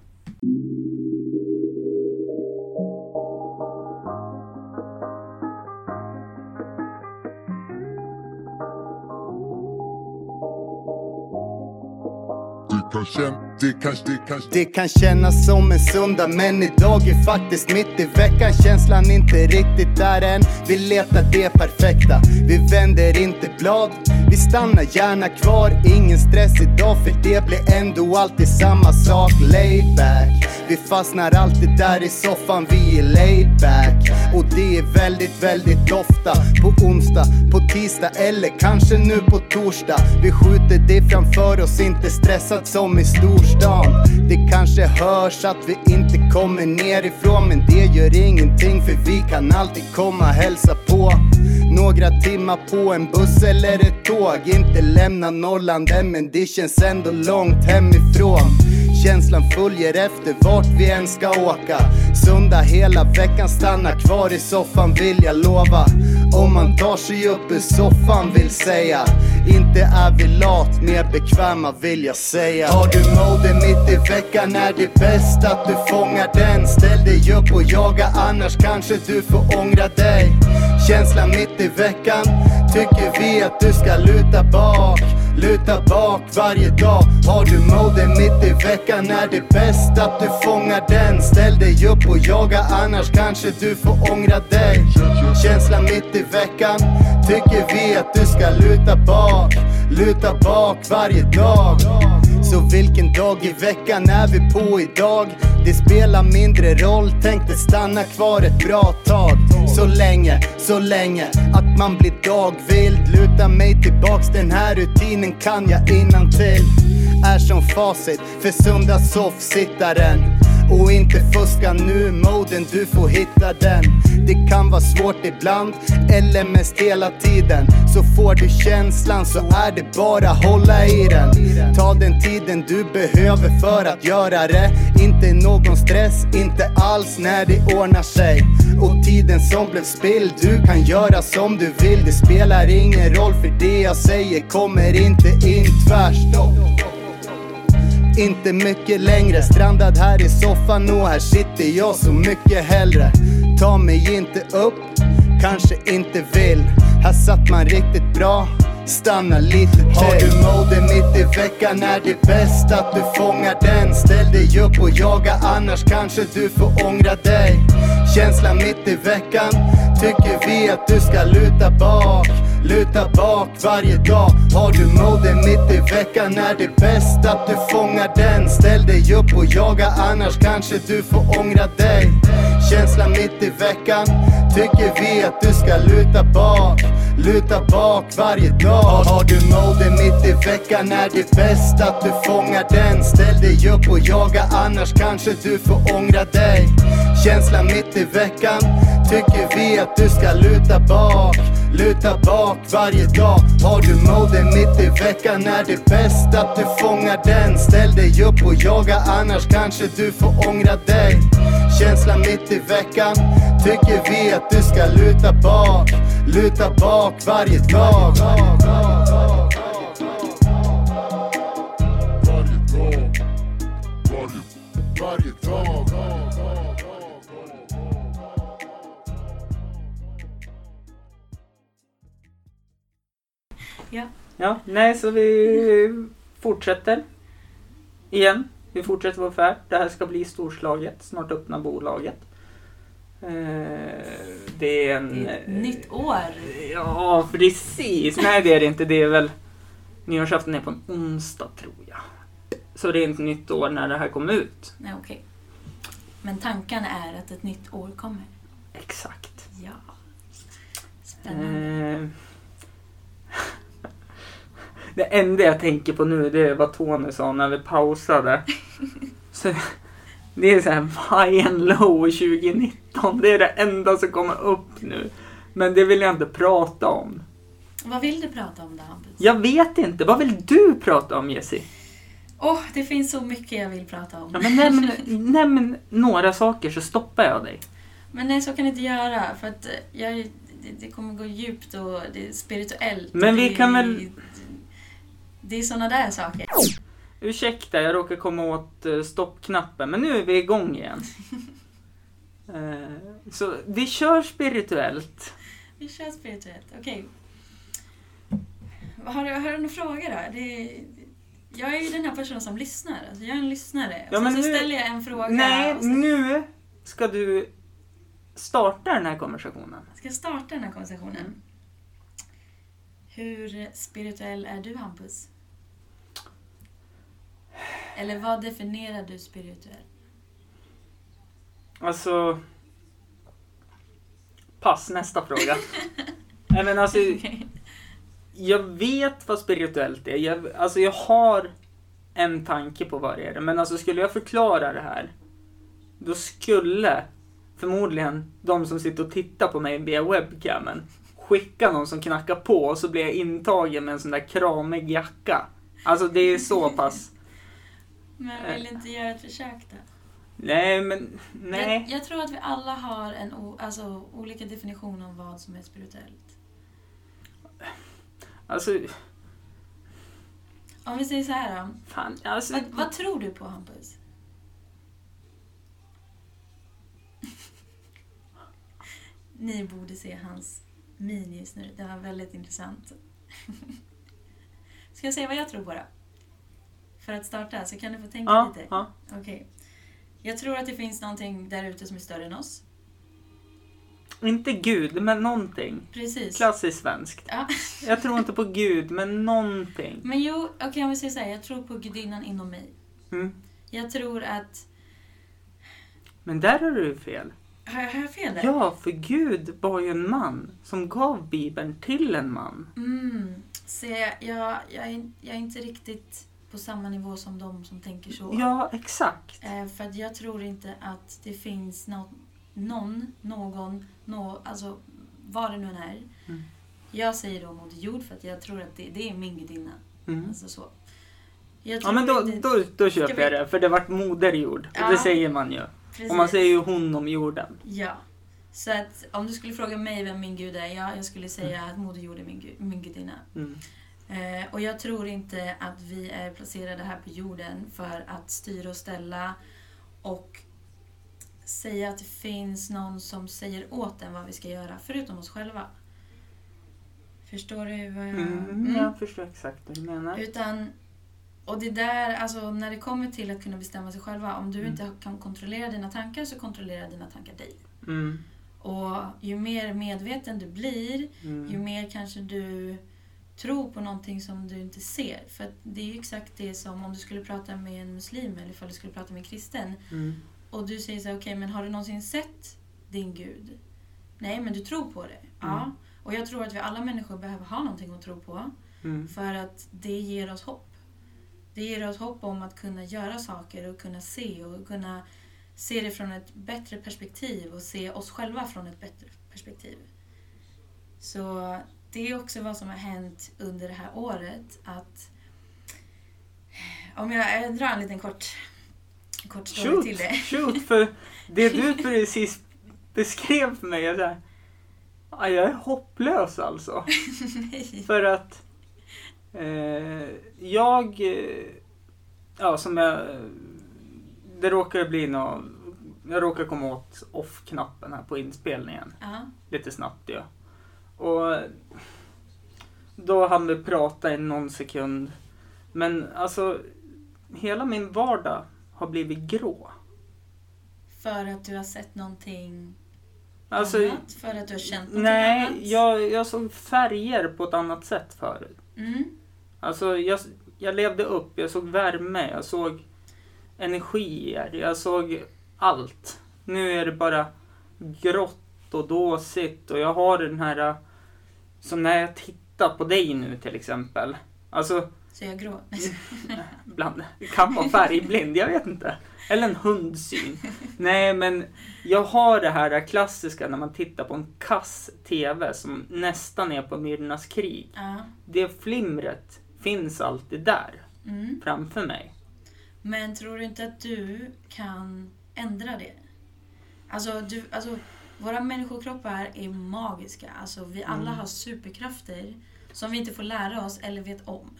Det kan det kan, det kan, Det kan kännas som en söndag men idag är faktiskt mitt i veckan. Känslan inte riktigt där än. Vi letar det perfekta. Vi vänder inte blad. Vi stannar gärna kvar. Ingen stress idag för det blir ändå alltid samma sak. Laid back. Vi fastnar alltid där i soffan. Vi är laid back. Och det är väldigt, väldigt ofta. På onsdag, på tisdag eller kanske nu på torsdag. Vi skjuter det framför oss, inte stressat som i storstan Det kanske hörs att vi inte kommer nerifrån Men det gör ingenting för vi kan alltid komma hälsa på. Några timmar på en buss eller ett tåg. Inte lämna Norrland än men det känns ändå långt hemifrån. Känslan följer efter vart vi än ska åka. Söndag hela veckan, stanna kvar i soffan vill jag lova. Om man tar sig upp ur soffan vill säga Inte är vi lat, mer bekväma vill jag säga. Har du mode mitt i veckan är det bäst att du fångar den. Ställ dig upp och jaga annars kanske du får ångra dig. Känslan mitt i veckan tycker vi att du ska luta bak. Luta bak varje dag. Har du mode mitt i veckan är det bäst att du fångar den. Ställ dig upp och jaga annars kanske du får ångra dig. Känslan mitt i veckan. Tycker vi att du ska luta bak. Luta bak varje dag så vilken dag i veckan är vi på idag? Det spelar mindre roll, tänkte stanna kvar ett bra tag. Så länge, så länge att man blir dagvild. Luta mig tillbaks, den här rutinen kan jag innantill Är som facit för söndagssoffsittaren och inte fuska nu moden, du får hitta den Det kan vara svårt ibland, eller mest hela tiden Så får du känslan så är det bara hålla i den Ta den tiden du behöver för att göra det. Inte någon stress, inte alls när det ordnar sig. Och tiden som blev spilld, du kan göra som du vill. Det spelar ingen roll för det jag säger kommer inte in tvärstopp. Inte mycket längre, strandad här i soffan och här sitter jag så mycket hellre. Ta mig inte upp, kanske inte vill. Här satt man riktigt bra, stanna lite till. Har du mode mitt i veckan är det bäst att du fångar den. Ställ dig upp och jaga, annars kanske du får ångra dig. Känsla mitt i veckan, tycker vi att du ska luta bak. Luta bak varje dag. Har du mode mitt i veckan är det bäst att du fångar den. Ställ dig upp och jaga annars kanske du får ångra dig. Känsla mitt i veckan. Tycker vi att du ska luta bak? Luta bak varje dag. Har du mode mitt i veckan är det bäst att du fångar den. Ställ dig upp och jaga annars kanske du får ångra dig. Känsla mitt i veckan. Tycker vi att du ska luta bak? Luta bak varje dag. Har du mode mitt i veckan? Är det bäst att du fångar den? Ställ dig upp och jaga annars kanske du får ångra dig. Känsla mitt i veckan. Tycker vi att du ska luta bak? Luta bak varje dag. Varje dag, varje, varje dag. Ja. Ja, nej så vi fortsätter. Igen. Vi fortsätter vår färd. Det här ska bli storslaget. Snart öppna bolaget. Eh, det är en... Det är ett eh, nytt år. Ja, precis. Nej, det är det inte. Det är väl... Nyårsafton är på en onsdag, tror jag. Så det är ett nytt år när det här kommer ut. Nej, okej. Men tanken är att ett nytt år kommer. Exakt. Ja. Spännande. Eh, Det enda jag tänker på nu det är vad Tony sa när vi pausade. Så det är så här high and low 2019. Det är det enda som kommer upp nu. Men det vill jag inte prata om. Vad vill du prata om då, Hampus? Jag vet inte. Vad vill du prata om Jessie? Åh, det finns så mycket jag vill prata om. Ja, men nämn, nämn några saker så stoppar jag dig. Men nej, så kan jag inte göra. För att eh, jag, det, det kommer gå djupt och det är spirituellt. Men vi kan väl- Det är såna där saker. Ursäkta, jag råkar komma åt eh, stoppknappen. Men nu är vi igång igen. Eh, Så vi kör spirituellt. Vi kör spirituellt. Okej. Har, du, har du några frågor då? Det, jag är ju den här personen som lyssnar. Alltså jag är en lyssnare. Ja, och sen så nu- ställer jag en fråga. Nej, sen nu ska du starta den här konversationen. ska jag starta den här konversationen. Mm. Hur spirituell är du, Hampus? Eller vad definierar du spirituell? Alltså... Pass, nästa fråga. Nej men alltså, jag vet vad spirituellt är. Jag, alltså jag har en tanke på vad det är. Men alltså skulle jag förklara det här, då skulle förmodligen de som sitter och tittar på mig via webcamen skicka någon som knackar på och så blir jag intagen med en sån där kramig jacka. Alltså det är så pass. Men vill inte göra ett försök då? Nej men, nej. Jag, jag tror att vi alla har en o, alltså, olika definition om vad som är spirituellt. Alltså, Om vi säger så här då. fan. Alltså, Vad, vad tror du på Hampus? Ni borde se hans min just nu. Det var väldigt intressant. Ska jag säga vad jag tror på då? För att starta, så kan du få tänka ja, lite. ja. Okej. Jag tror att det finns någonting där ute som är större än oss. Inte Gud, men någonting. Precis. Klassiskt svenskt. Ja. Jag tror inte på Gud, men någonting. Men jo, okej om vi säger så här. Jag tror på gudinnan inom mig. Mm. Jag tror att... Men där har du fel. Har jag, har jag fel där? Ja, för Gud var ju en man som gav Bibeln till en man. Mm. Så jag, jag, jag, är, jag är inte riktigt på samma nivå som de som tänker så. Ja, exakt. Eh, för jag tror inte att det finns nå, någon, någon, nå, alltså vad det nu än är. Mm. Jag säger då Moder Jord för att jag tror att det, det är min gudinna. Mm. Alltså så. Ja men då, då, då köper vi- jag det, för det vart moderjord. Ja. Det säger man ju. Precis. Och man säger ju hon om jorden. Ja. Så att om du skulle fråga mig vem min gud är, ja, jag skulle säga att Moder Jord är min, gud, min gudinna. Mm. Eh, och jag tror inte att vi är placerade här på jorden för att styra och ställa och säga att det finns någon som säger åt en vad vi ska göra, förutom oss själva. Förstår du vad jag... Mm. Mm. Jag förstår exakt vad du menar. Utan, och det där, alltså när det kommer till att kunna bestämma sig själva, om du Mm. inte kan kontrollera dina tankar så kontrollerar dina tankar dig. Mm. Och ju mer medveten du blir, ju Mm. mer kanske du tror på någonting som du inte ser. För att det är ju exakt det som om du skulle prata med en muslim eller ifall du skulle prata med en kristen Mm. och du säger så här, okej men har du någonsin sett din gud? Nej, men du tror på det. Ja. Mm. Och jag tror att vi alla människor behöver ha någonting att tro på. Mm. För att det ger oss hopp. Det ger oss hopp om att kunna göra saker och kunna se och kunna se det från ett bättre perspektiv och se oss själva från ett bättre perspektiv. Så det är också vad som har hänt under det här året. Att om jag, jag drar en liten kort, kort story Shoot, till det. shoot, för det du precis beskrev för mig är såhär, ja, jag är hopplös alltså. För att eh, jag, eh, ja som jag, det råkar bli nå jag råkar komma åt off-knappen här på inspelningen Ja, lite snabbt ja. Och då hann vi prata i någon sekund. Men alltså, hela min vardag har blivit grå. för att du har sett någonting Alltså, annat? För att du har känt någonting nej, annat? jag, jag såg färger på ett annat sätt förut. Mm. Alltså, jag, jag levde upp, jag såg värme, jag såg energier, jag såg allt. Nu är det bara grått och dåsigt och jag har den här, som när jag tittar på dig nu till exempel. Alltså, Så jag grå. Ibland. Kan vara färgblind, jag vet inte. Eller en hundsyn. Nej, men jag har det här klassiska när man tittar på en kass TV som nästan är på Myrornas krig. ja. Det flimret finns alltid där Mm. framför mig. Men tror du inte att du kan ändra det? Alltså, du, alltså våra människokroppar är magiska. Alltså, vi alla Mm. har superkrafter som vi inte får lära oss eller vet om.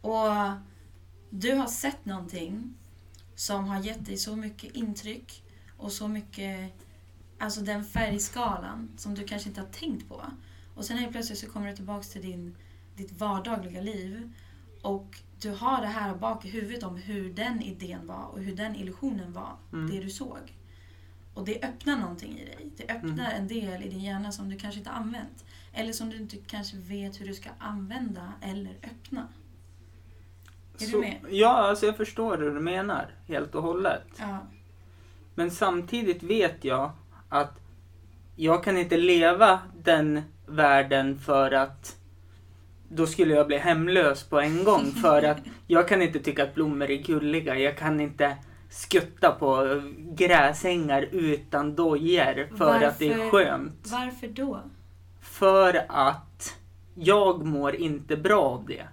Och du har sett någonting som har gett dig så mycket intryck och så mycket, alltså den färgskalan som du kanske inte har tänkt på. Och sen helt plötsligt så kommer du tillbaks till din, ditt vardagliga liv och du har det här bak i huvudet om hur den idén var och hur den illusionen var, Mm. det du såg. Och det öppnar någonting i dig. Det öppnar en del i din hjärna som du kanske inte använt. Eller som du inte kanske vet hur du ska använda eller öppna. Är du Så, med? ja, alltså jag förstår hur du menar helt och hållet. Ja. Men samtidigt vet jag att jag kan inte leva den världen för att då skulle jag bli hemlös på en gång. För att jag kan inte tycka att blommor är gulliga. Jag kan inte skutta på gräsängar utan dojor för att det är Varför- skönt. Varför då? För att jag mår inte bra av det.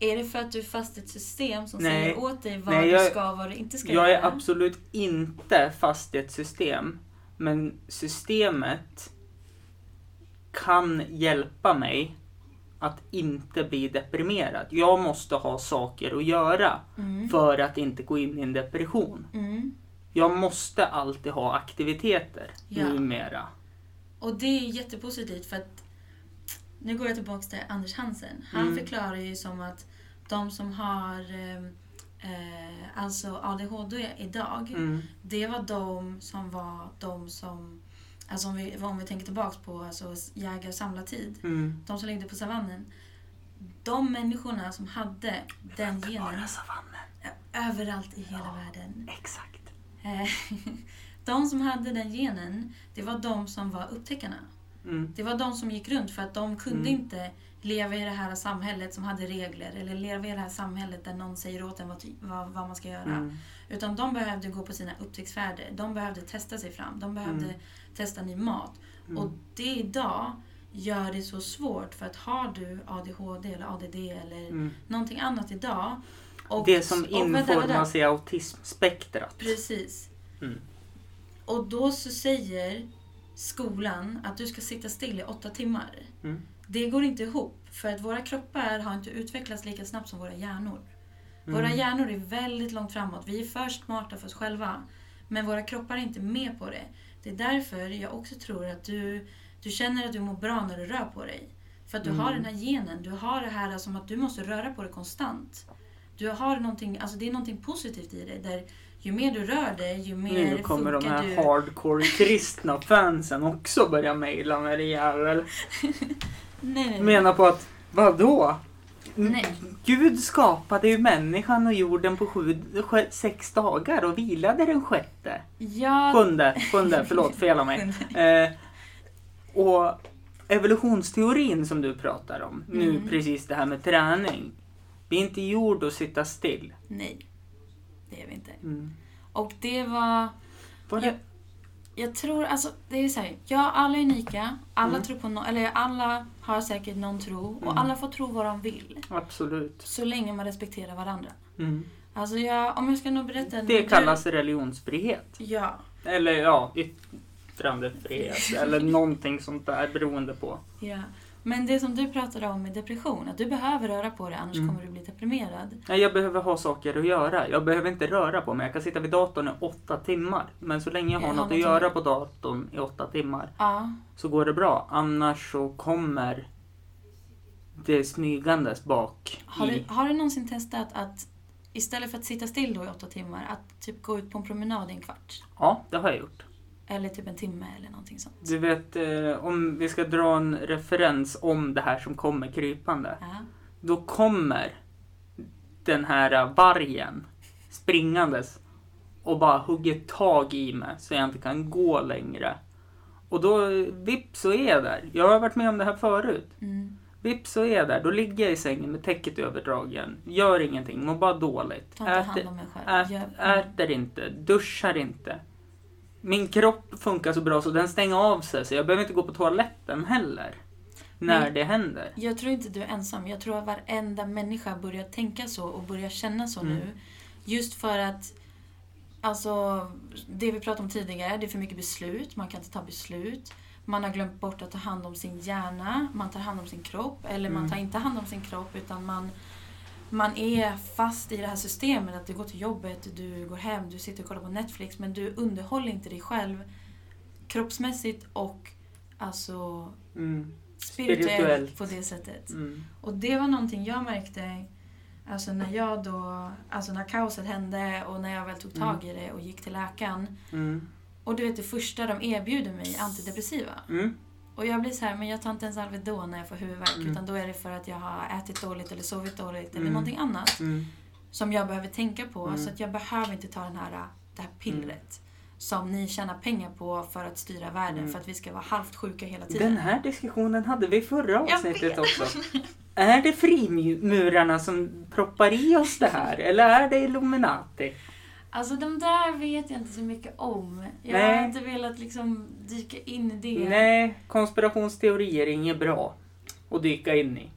Är det för att du är fast i ett system som Nej. säger åt dig vad Nej, du jag- ska och vad du inte ska Jag är göra? absolut inte fast i ett system. Men systemet kan hjälpa mig att inte bli deprimerad. Jag måste ha saker att göra Mm. för att inte gå in i en depression. Mm. Jag måste alltid ha aktiviteter Ja. numera. Och det är jättepositivt för att nu går jag tillbaka till Anders Hansen. Han Mm. förklarar ju som att de som har eh, eh, alltså ADHD idag, Mm. det var de som var de som, alltså om vi, om vi tänker tillbaks på alltså jägar-samlartid, Mm. de som levde på savannen. De människorna som hade den genen, Bara savannen. överallt i hela världen, Exakt. Eh, De som hade den genen, det var de som var upptäckarna. Mm. Det var de som gick runt för att de kunde Mm. inte leva i det här samhället som hade regler eller leva i det här samhället där någon säger åt en vad, vad, vad man ska göra. Mm. Utan de behövde gå på sina upptäcktsfärder. De behövde testa sig fram. De behövde Mm. testa ny mat. Mm. Och det idag gör det så svårt. För att har du ADHD eller ADD eller Mm. någonting annat idag. Och, det som informas i autismspektrat. Precis. Mm. Och då så säger skolan att du ska sitta still i åtta timmar. Mm. Det går inte ihop. För att våra kroppar har inte utvecklats lika snabbt som våra hjärnor. Våra Mm. hjärnor är väldigt långt framåt. Vi är för smarta för oss själva. Men våra kroppar är inte med på det. Det är därför jag också tror att du, du känner att du mår bra när du rör på dig. För att du Mm. har den här genen. Du har det här som att du måste röra på dig konstant. Du har någonting, alltså det är någonting positivt i dig. Där ju mer du rör dig, ju mer Nu kommer de funkar här du. hardcore kristna fansen också börja mejla med det jävel. Nej, nej, nej. Menar på att, vadå? Nej. Gud skapade ju människan och jorden på sju, sju, sex dagar och vilade den sjätte. Ja, Sjunde, sjunde, förlåt, fel av mig. Eh, och evolutionsteorin som du pratar om, nu Mm. precis det här med träning. Vi är inte gjord att sitta still. nej. Det är vi inte. Mm. Och det var... Var det? Jag tror, alltså det är så här, ja alla är unika, alla Mm. tror på no, eller alla har säkert någon tro och Mm. alla får tro vad de vill. Absolut. Så länge man respekterar varandra. Mm. Alltså jag, om jag ska nog berätta... Det kallas religionsfrihet. Du, ja, Eller ja, yttrandefrihet eller någonting sånt där beroende på. ja. Men det som du pratade om med depression, att du behöver röra på dig annars Mm. kommer du bli deprimerad. Nej, jag behöver ha saker att göra. Jag behöver inte röra på mig. Jag kan sitta vid datorn i åtta timmar. Men så länge jag har Jag har något att göra på datorn i åtta timmar Ja, så går det bra. Annars så kommer det smygandes bak har, i... du, har du någonsin testat att istället för att sitta still då i åtta timmar, att typ gå ut på en promenad i en kvart? Ja, det har jag gjort. Eller typ en timme eller någonting sånt. Du vet, eh, om vi ska dra en referens om det här som kommer krypande. Ja. Då kommer den här vargen springandes och bara hugger tag i mig så jag inte kan gå längre. Och då, vips så är jag där. Jag har varit med om det här förut. Mm. Vips så är jag där. Då ligger jag i sängen med täcket överdragen. Gör ingenting, mår bara dåligt. Ta inte hand Äter, om mig själv. ät, Gör- äter inte, duschar inte. Min kropp funkar så bra så den stänger av sig så jag behöver inte gå på toaletten heller. När Men- det händer. Jag tror inte du är ensam. Jag tror att varenda människa börjar tänka så och börjar känna så Mm. nu. Just för att, alltså, det vi pratade om tidigare, det är för mycket beslut. Man kan inte ta beslut. Man har glömt bort att ta hand om sin hjärna. Man tar hand om sin kropp. Eller man Mm. tar inte hand om sin kropp utan man, man är fast i det här systemet. Att du går till jobbet, du går hem, du sitter och kollar på Netflix. Men du underhåller inte dig själv kroppsmässigt och alltså Mm. spirituellt, Spirituellt. på det sättet. Mm. Och det var någonting jag märkte alltså när jag då, alltså när kaoset hände och när jag väl tog tag i det och gick till läkaren. Mm. Och du vet det första de erbjuder mig, antidepressiva. Mm. Och jag blir så här, men jag tar inte ens Alvedon när jag får huvudvärk Mm. utan då är det för att jag har ätit dåligt eller sovit dåligt eller Mm. någonting annat Mm. som jag behöver tänka på. Mm. Så att jag behöver inte ta den här, det här pillret som ni tjänar pengar på för att styra världen Mm. för att vi ska vara halvt sjuka hela tiden. Den här diskussionen hade vi förra avsnittet också. Är det frimurarna som proppar i oss det här eller är det Illuminati? Alltså de där vet jag inte så mycket om. Jag Nej. har inte velat liksom dyka in i det. Nej, konspirationsteorier är inget bra att dyka in i.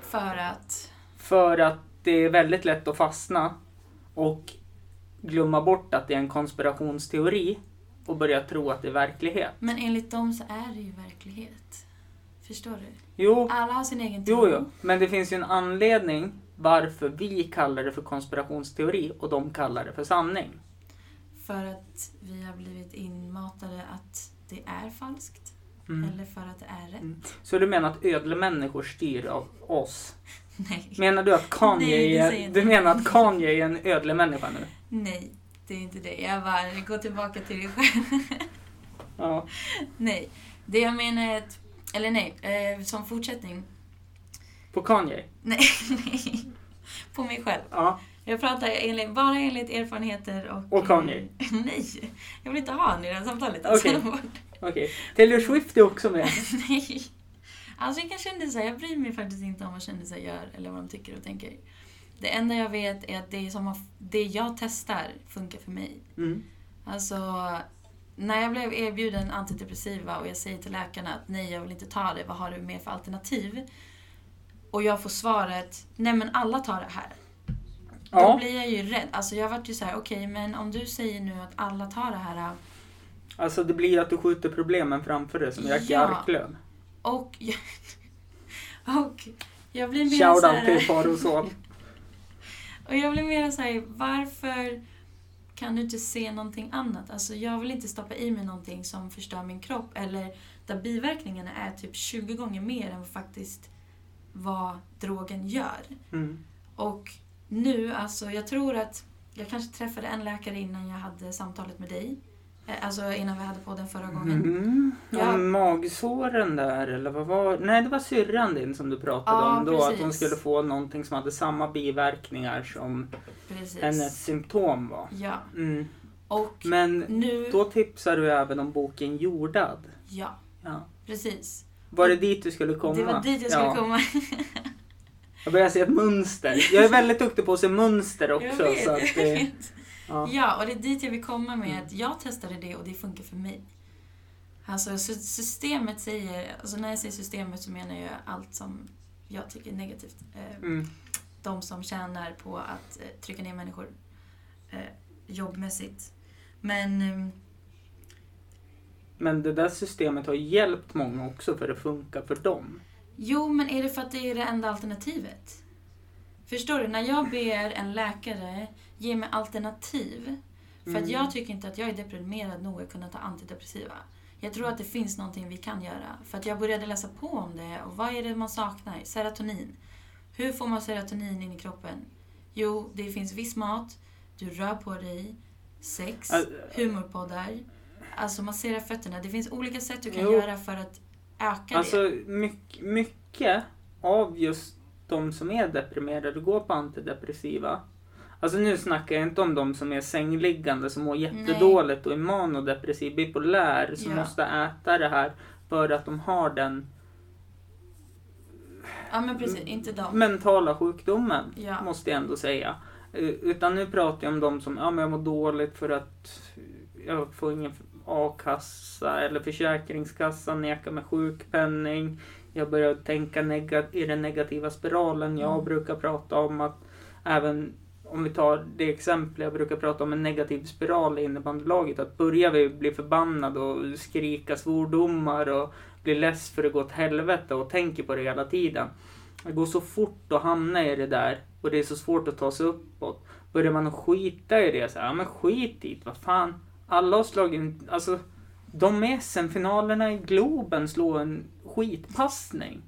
För att... För att det är väldigt lätt att fastna och glömma bort att det är en konspirationsteori och börja tro att det är verklighet. Men enligt dem så är det ju verklighet. Förstår du? Jo, Alla har sin egen tro. jo, jo. men det finns ju en anledning varför vi kallar det för konspirationsteori och de kallar det för sanning. För att vi har blivit inmatade att det är falskt. Mm. Eller för att det är rätt. Mm. Så du menar att ödlemänniskor styr av oss? Nej. Menar du att Kanye, Nej, är, du menar att Kanye är en ödlemänniska nu? Nej, det är inte det. Jag bara, gå tillbaka till dig själv. Ja. nej. Det jag menar är att... Eller nej, eh, som fortsättning. På Kanye? Nej, nej. På mig själv. Ja. Jag pratar enligt, bara enligt erfarenheter och... Och Kanye? Nej, jag vill inte ha honom i det här samtalet. Alltså. Okej. Okej. Taylor Swift är också med. Nej. Alltså vilka kändisar? Jag bryr mig faktiskt inte om vad kändisar gör eller vad de tycker och tänker. Det enda jag vet är att det, som det jag testar funkar för mig. Mm. Alltså, när jag blev erbjuden antidepressiva och jag säger till läkarna att nej, jag vill inte ta det, vad har du mer för alternativ? Och jag får svaret, nej men alla tar det här. Då Ja. blir jag ju rädd. Alltså jag vart ju så här, okej men om du säger nu att alla tar det här Alltså det blir att du skjuter problemen framför dig som Jack Ja. Arklöv. och... och jag blir mer så Shoutout till Farosol. Och jag blir mer så här, varför kan du inte se någonting annat? Alltså jag vill inte stoppa i mig någonting som förstör min kropp eller där biverkningarna är typ 20 gånger mer än faktiskt vad drogen gör. Mm. Och nu, alltså jag tror att jag kanske träffade en läkare innan jag hade samtalet med dig. Eh, Alltså innan vi hade på den förra gången. Mm. Ja. Om magsåren där eller vad var Nej det var syrran din som du pratade Ja, om då. Att hon precis. skulle få någonting som hade samma biverkningar som Precis. hennes symptom var. Ja. Mm. Och Men nu... då tipsar du även om boken Jordad. Ja, Ja. precis. Var det dit du skulle komma? Det var dit jag skulle ja. komma. Jag börjar se ett mönster. Jag är väldigt duktig på att se mönster också. Jag vet, så att det, vet. ja. Ja, och det är dit jag vill komma med att jag testade det och det funkar för mig. Alltså sy- systemet säger, alltså när jag säger systemet så menar jag allt som jag tycker är negativt. Eh, Mm. De som tjänar på att eh, trycka ner människor eh, jobbmässigt. Men eh, Men det där systemet har hjälpt många också för att funka för dem. jo, men är det för att det är det enda alternativet? Förstår du? När jag ber en läkare ge mig alternativ För att Mm. jag tycker inte att jag är deprimerad nog att kunna ta antidepressiva. Jag tror att det finns någonting vi kan göra. För att jag började läsa på om det. Och vad är det man saknar? Serotonin. Hur får man serotonin in i kroppen? Jo, det finns viss mat, du rör på dig, sex, humorpoddar. Alltså massera fötterna. Det finns olika sätt du kan Jo. göra för att öka det. Alltså mycket, mycket av just de som är deprimerade går på antidepressiva. Alltså nu snackar jag inte om de som är sängliggande som mår jättedåligt och är manodepressiv, bipolär, som Ja. måste äta det här för att de har den Ja men precis, inte dem. mentala sjukdomen, Ja. måste jag ändå säga. Eh, Utan nu pratar jag om de som, ja men jag mår dåligt för att jag får ingen a-kassa eller försäkringskassan nekar mig sjukpenning. Jag börjar tänka i den negativa spiralen. Jag Mm. brukar prata om att även om vi tar det exempel jag brukar prata om en negativ spiral i innebandylaget. Att börjar vi bli förbannade och skrika svordomar och bli less för det går åt helvete och tänker på det hela tiden. Det går så fort att hamna i det där och det är så svårt att ta sig uppåt. Börjar man att skita i det så här, ja men skit i det, vad fan. Alla har slagit in, alltså de SM-finalerna i Globen slår en skitpassning.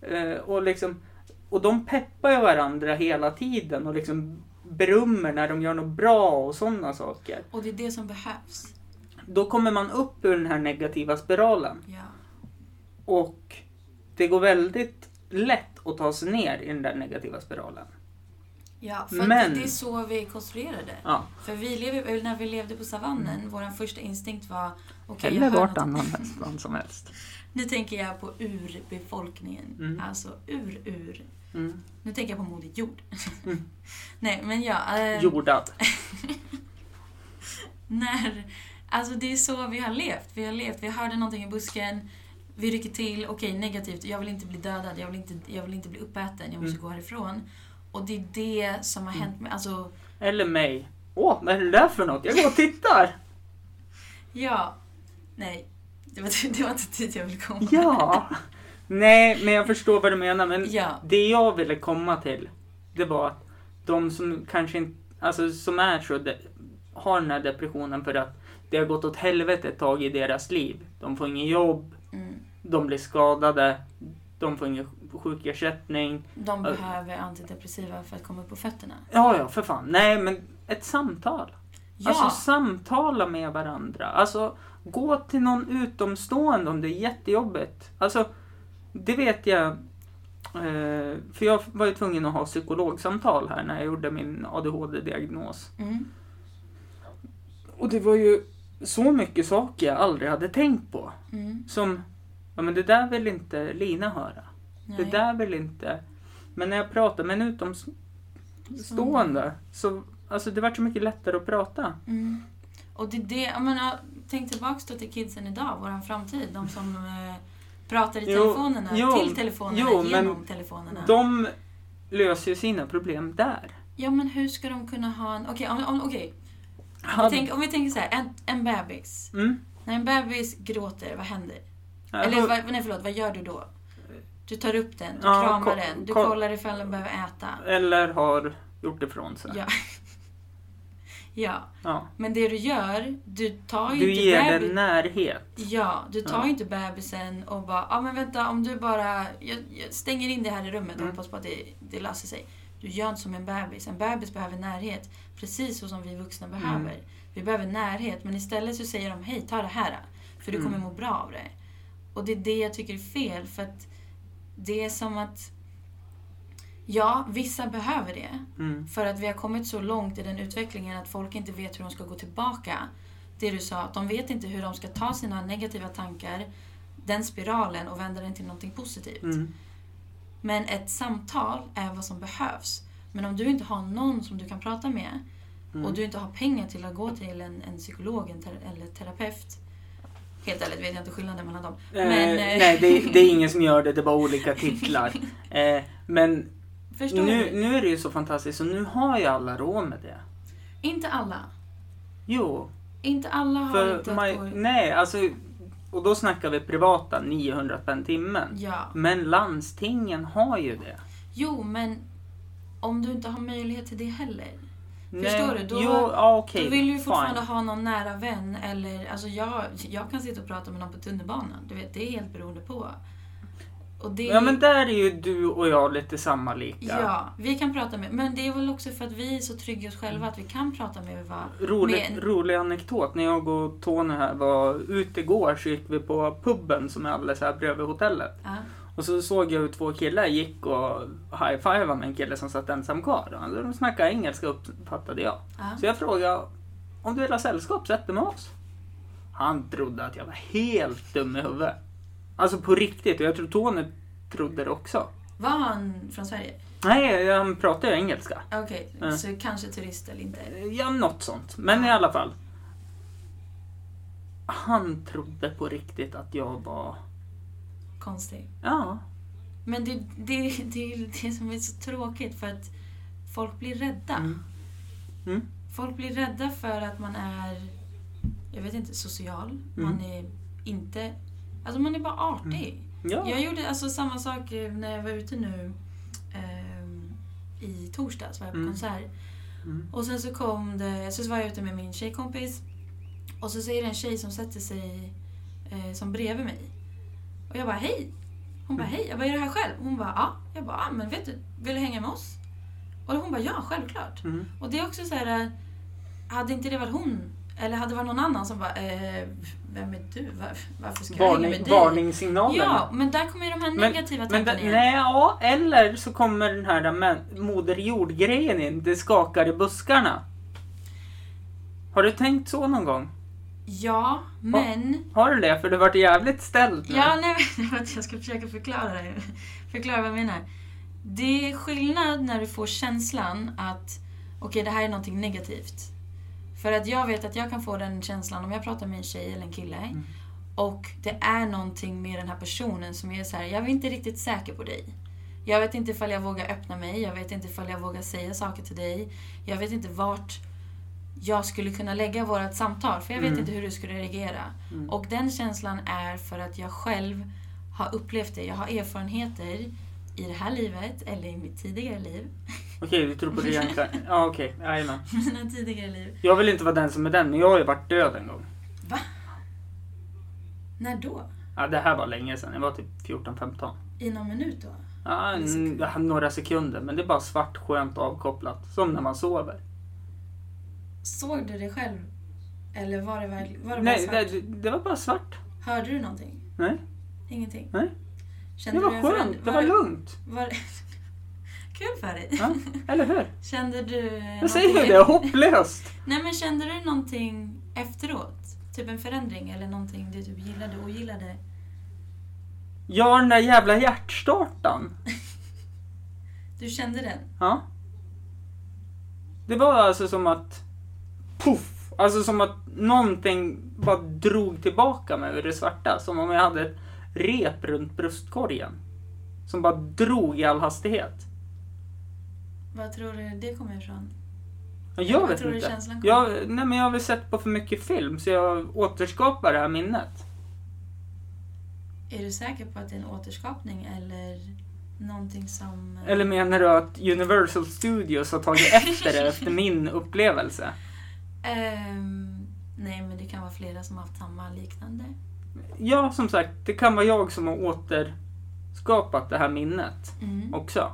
Eh, och liksom, och de peppar ju varandra hela tiden och liksom berömmer när de gör något bra och sådana saker. Och det är det som behövs. Då kommer man upp ur den här negativa spiralen. Ja. Och det går väldigt lätt att ta sig ner i den där negativa spiralen. Ja, för Men- det är så vi är konstruerade. Ja. För vi lever, när vi levde på savannen, vår första instinkt var jag Eller vart något- annanstans som helst. Nu tänker jag på urbefolkningen. Mm. Alltså ur-ur. Mm. Nu tänker jag på Moder Jord. Mm. Nej, men ja. Eh, Jordad. När, alltså det är så vi har levt. Vi har levt, vi hörde någonting i busken. Vi rycker till, okej negativt, jag vill inte bli dödad, jag vill inte, jag vill inte bli uppäten, jag måste Mm. gå härifrån. Och det är det som har hänt med, alltså Eller mig. Åh, vad är det där för något? Jag går och tittar. ja. Nej, det var, det var inte dit jag ville komma. Ja. Nej, men jag förstår vad du menar. Men Ja. det jag ville komma till, det var att de som kanske inte, alltså som är så, de, har den här depressionen för att det har gått åt helvete ett tag i deras liv. De får ingen jobb, Mm. de blir skadade, de får ingen sjukersättning. De behöver antidepressiva för att komma upp på fötterna. Ja, ja, för fan. Nej, men ett samtal. Ja, Alltså samtala med varandra. Alltså gå till någon utomstående om det är jättejobbigt. Alltså det vet jag. Eh, för jag var ju tvungen att ha psykologsamtal här när jag gjorde min ADHD-diagnos. mm. Och det var ju så mycket saker jag aldrig hade tänkt på. Mm. Som, ja men det där vill inte Lina höra. Nej. Det där vill inte... Men när jag pratade med en utomstående så, alltså det var så mycket lättare att prata. Mm. Och det det, jag menar, tänk tillbaks då till kidsen idag, våran framtid. De som eh, pratar i Jo, telefonerna, jo, till telefonerna, jo, genom telefonerna. De löser ju sina problem där. Ja men hur ska de kunna ha en... Okej, om, om, okej. Hade- Tänk, om vi tänker så här, en, en bebis. Mm. När en bebis gråter, vad händer? Ja, Eller vad, nej förlåt, vad gör du då? Du tar upp den, du Ja, kramar ko- den, du ko- kollar ifall den behöver äta. Eller har gjort ifrån sig. Ja. ja, Ja. men det du gör, du tar ju Du inte ger bebis... den närhet. Ja, du tar ju inte bebisen och bara, ja men vänta om du bara, jag, jag stänger in det här i rummet och Mm. hoppas på att det, det löser sig. Du gör inte som en bebis. En bebis behöver närhet, precis så som vi vuxna Mm. behöver. Vi behöver närhet, men istället så säger de, hej ta det här, för du kommer Mm. må bra av det. Och det är det jag tycker är fel, för att det är som att, ja, vissa behöver det. Mm. För att vi har kommit så långt i den utvecklingen att folk inte vet hur de ska gå tillbaka. Det du sa, att de vet inte hur de ska ta sina negativa tankar, den spiralen och vända den till någonting positivt. Mm. Men ett samtal är vad som behövs. Men om du inte har någon som du kan prata med Mm. och du inte har pengar till att gå till en, en psykolog en ter- eller terapeut. Helt ärligt vet jag inte skillnaden mellan dem. Eh, Men, eh, nej, det, det är ingen som gör det. Det är bara olika titlar. Eh, men Förstår nu, du? nu är det ju så fantastiskt. Och nu har ju alla råd med det. Inte alla. Jo, Inte alla har för inte att man, gå... nej, alltså. Och då snackar vi privata 900 spänn timmen. Ja. Men landstingen har ju det. Jo, men om du inte har möjlighet till det heller. Nej, Förstår du? Då- jo, ja, okej. Då vill du ju fortfarande fine. ha någon nära vän eller alltså jag, jag kan sitta och prata med någon på tunnelbanan. Du vet, det är helt beroende på. Det, Ja, men där är ju du och jag lite samma lika. Ja, vi kan prata med, men det är väl också för att vi är så trygga i oss själva att vi kan prata med vad... Rolig, med, rolig anekdot. När jag och Tony här var ute igår så gick vi på puben som är alldeles här bredvid hotellet. ja, Och så såg jag hur två killar gick och high-fivade med en kille som satt ensam kvar. Alltså, de snackade engelska uppfattade jag. ja. Så jag frågade om du vill ha sällskap, sätt dig med oss. Han trodde att jag var helt dum i huvudet. Alltså på riktigt. Och jag tror Tony trodde det också. Var han från Sverige? Nej, han pratar ju engelska. Okej, Ja. så kanske turist eller inte. Ja, något sånt. Men i alla fall. Han trodde på riktigt att jag var... Konstigt. Ja. Men det, det, det är det som är så tråkigt för att folk blir rädda. Mm. Mm. Folk blir rädda för att man är, jag vet inte, social. Mm. Man är inte, alltså man är bara artig. Ja. Jag gjorde alltså samma sak eh, när jag var ute nu ehm, i torsdags, var jag på Mm. konsert. Mm. Och sen så kom det, så var jag ute med min tjejkompis. Och så säger det en tjej som sätter sig eh, som bredvid mig. Och jag bara hej. Hon bara hej. Jag bara är du här själv? Hon bara ja. Jag bara ja men vet du, vill du hänga med oss? Och hon bara ja, självklart. Mm. Och det är också så här, eh, hade inte det varit hon, eller hade det varit någon annan som bara, eh, vem är du? Var, varför ska jag hänga Varning, med dig? varningssignaler. Ja, men där kommer ju de här Men- negativa Men tankarna det, igen. nej, ja, eller så kommer den här men, Moder Jord-grejen in. Det skakar i buskarna. Har du tänkt så någon gång? Ja, men... Har du det? För det vart jävligt ställt nu. Ja, nej, men jag ska försöka förklara det. Förklara vad jag menar. Det är skillnad när du får känslan att okej, det här är någonting negativt. För att jag vet att jag kan få den känslan om jag pratar med en tjej eller en kille. Mm. Och det är någonting med den här personen som är så här, jag är inte riktigt säker på dig. Jag vet inte ifall jag vågar öppna mig, jag vet inte ifall jag vågar säga saker till dig. Jag vet inte vart jag skulle kunna lägga vårt samtal, för jag vet Mm. inte hur du skulle reagera. Mm. Och den känslan är för att jag själv har upplevt det. Jag har erfarenheter i det här livet, eller i mitt tidigare liv. Okej, du tror på reinkarnation. Ja, okej. Jajamän. Mina tidigare liv. Jag vill inte vara den som är den, men jag har ju varit död en gång. Va? När då? Ja, det här var länge sedan. Jag var typ 14-15. I någon minut då? Ja, En sekund. några sekunder, men det är bara svart, skönt avkopplat. Som när man sover. Såg du det själv? Eller var det verkligen var det bara Nej, svart? det, det var bara svart. Hörde du någonting? Nej, Ingenting? Nej. Kände det var du en skönt. förändring? Det var lugnt. var... Kul för dig! Ja, eller hur? Kände du... Jag säger ju det, hopplöst. Nej men kände du någonting efteråt? Typ en förändring eller någonting du typ gillade och ogillade? Ja, den där jävla hjärtstartan. Du kände den? Ja. Det var alltså som att... Puff! Alltså som att någonting bara drog tillbaka mig ur det svarta. Som om jag hade ett rep runt bröstkorgen. Som bara drog i all hastighet. Vad tror du det kommer ifrån? Jag Vad vet tror du inte. känslan kommer? Jag, nej men jag har väl sett på för mycket film så jag återskapar det här minnet. Är du säker på att det är en återskapning eller någonting som... eh, Eller menar du att Universal Studios har tagit efter det efter min upplevelse? Ehm, nej, men det kan vara flera som har haft samma liknande. Ja, som sagt, det kan vara jag som har återskapat det här minnet Mm. också.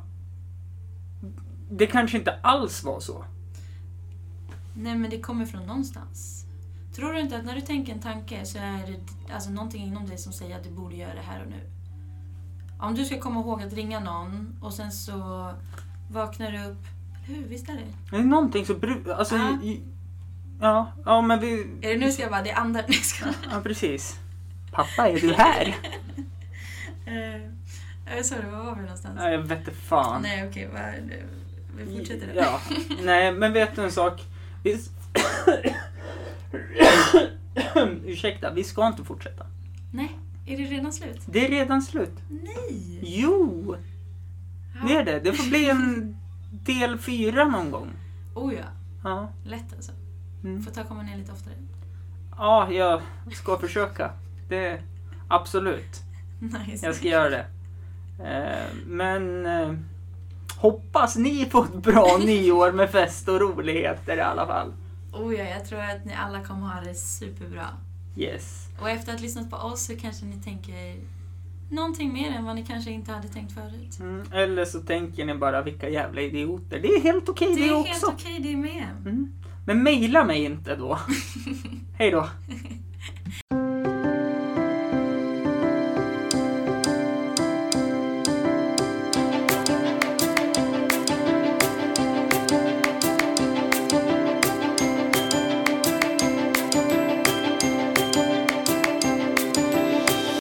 Det kanske inte alls var så. Nej, men det kommer från någonstans. Tror du inte att när du tänker en tanke så är det alltså någonting inom dig som säger att du borde göra det här och nu? Om du ska komma ihåg att ringa någon och sen så vaknar du upp. Hur? Visst är det? Det är någonting så alltså, i, ja, ja men vi, Är det nu ska jag bara, det är andra... Nej, ska ja precis. Pappa, är du här? Jag sa det, var var vi någonstans? Ja, jag vet fan. Nej, okej. vad- vi fortsätter då. Ja, nej, men vet du en sak? Vi... Ursäkta, vi ska inte fortsätta. Nej, är det redan slut? Det är redan slut. Nej! Jo, det är det. Det får bli en del fyra någon gång. Oh ja, Ja, lätt alltså. Mm. Får ta och komma ner lite oftare. ja jag ska försöka. Det, absolut, Nice. jag ska göra det. Eh, Men eh, hoppas ni får ett bra nyår med fest och roligheter i alla fall. Oh ja, jag tror att ni alla kommer ha det superbra. Yes. Och efter att ha lyssnat på oss så kanske ni tänker någonting mer än vad ni kanske inte hade tänkt förut. Mm, eller så tänker ni bara vilka jävla idioter. Det är helt okej det, Det är också. helt okej det med. Mm. Men mejla mig inte då. Hej då.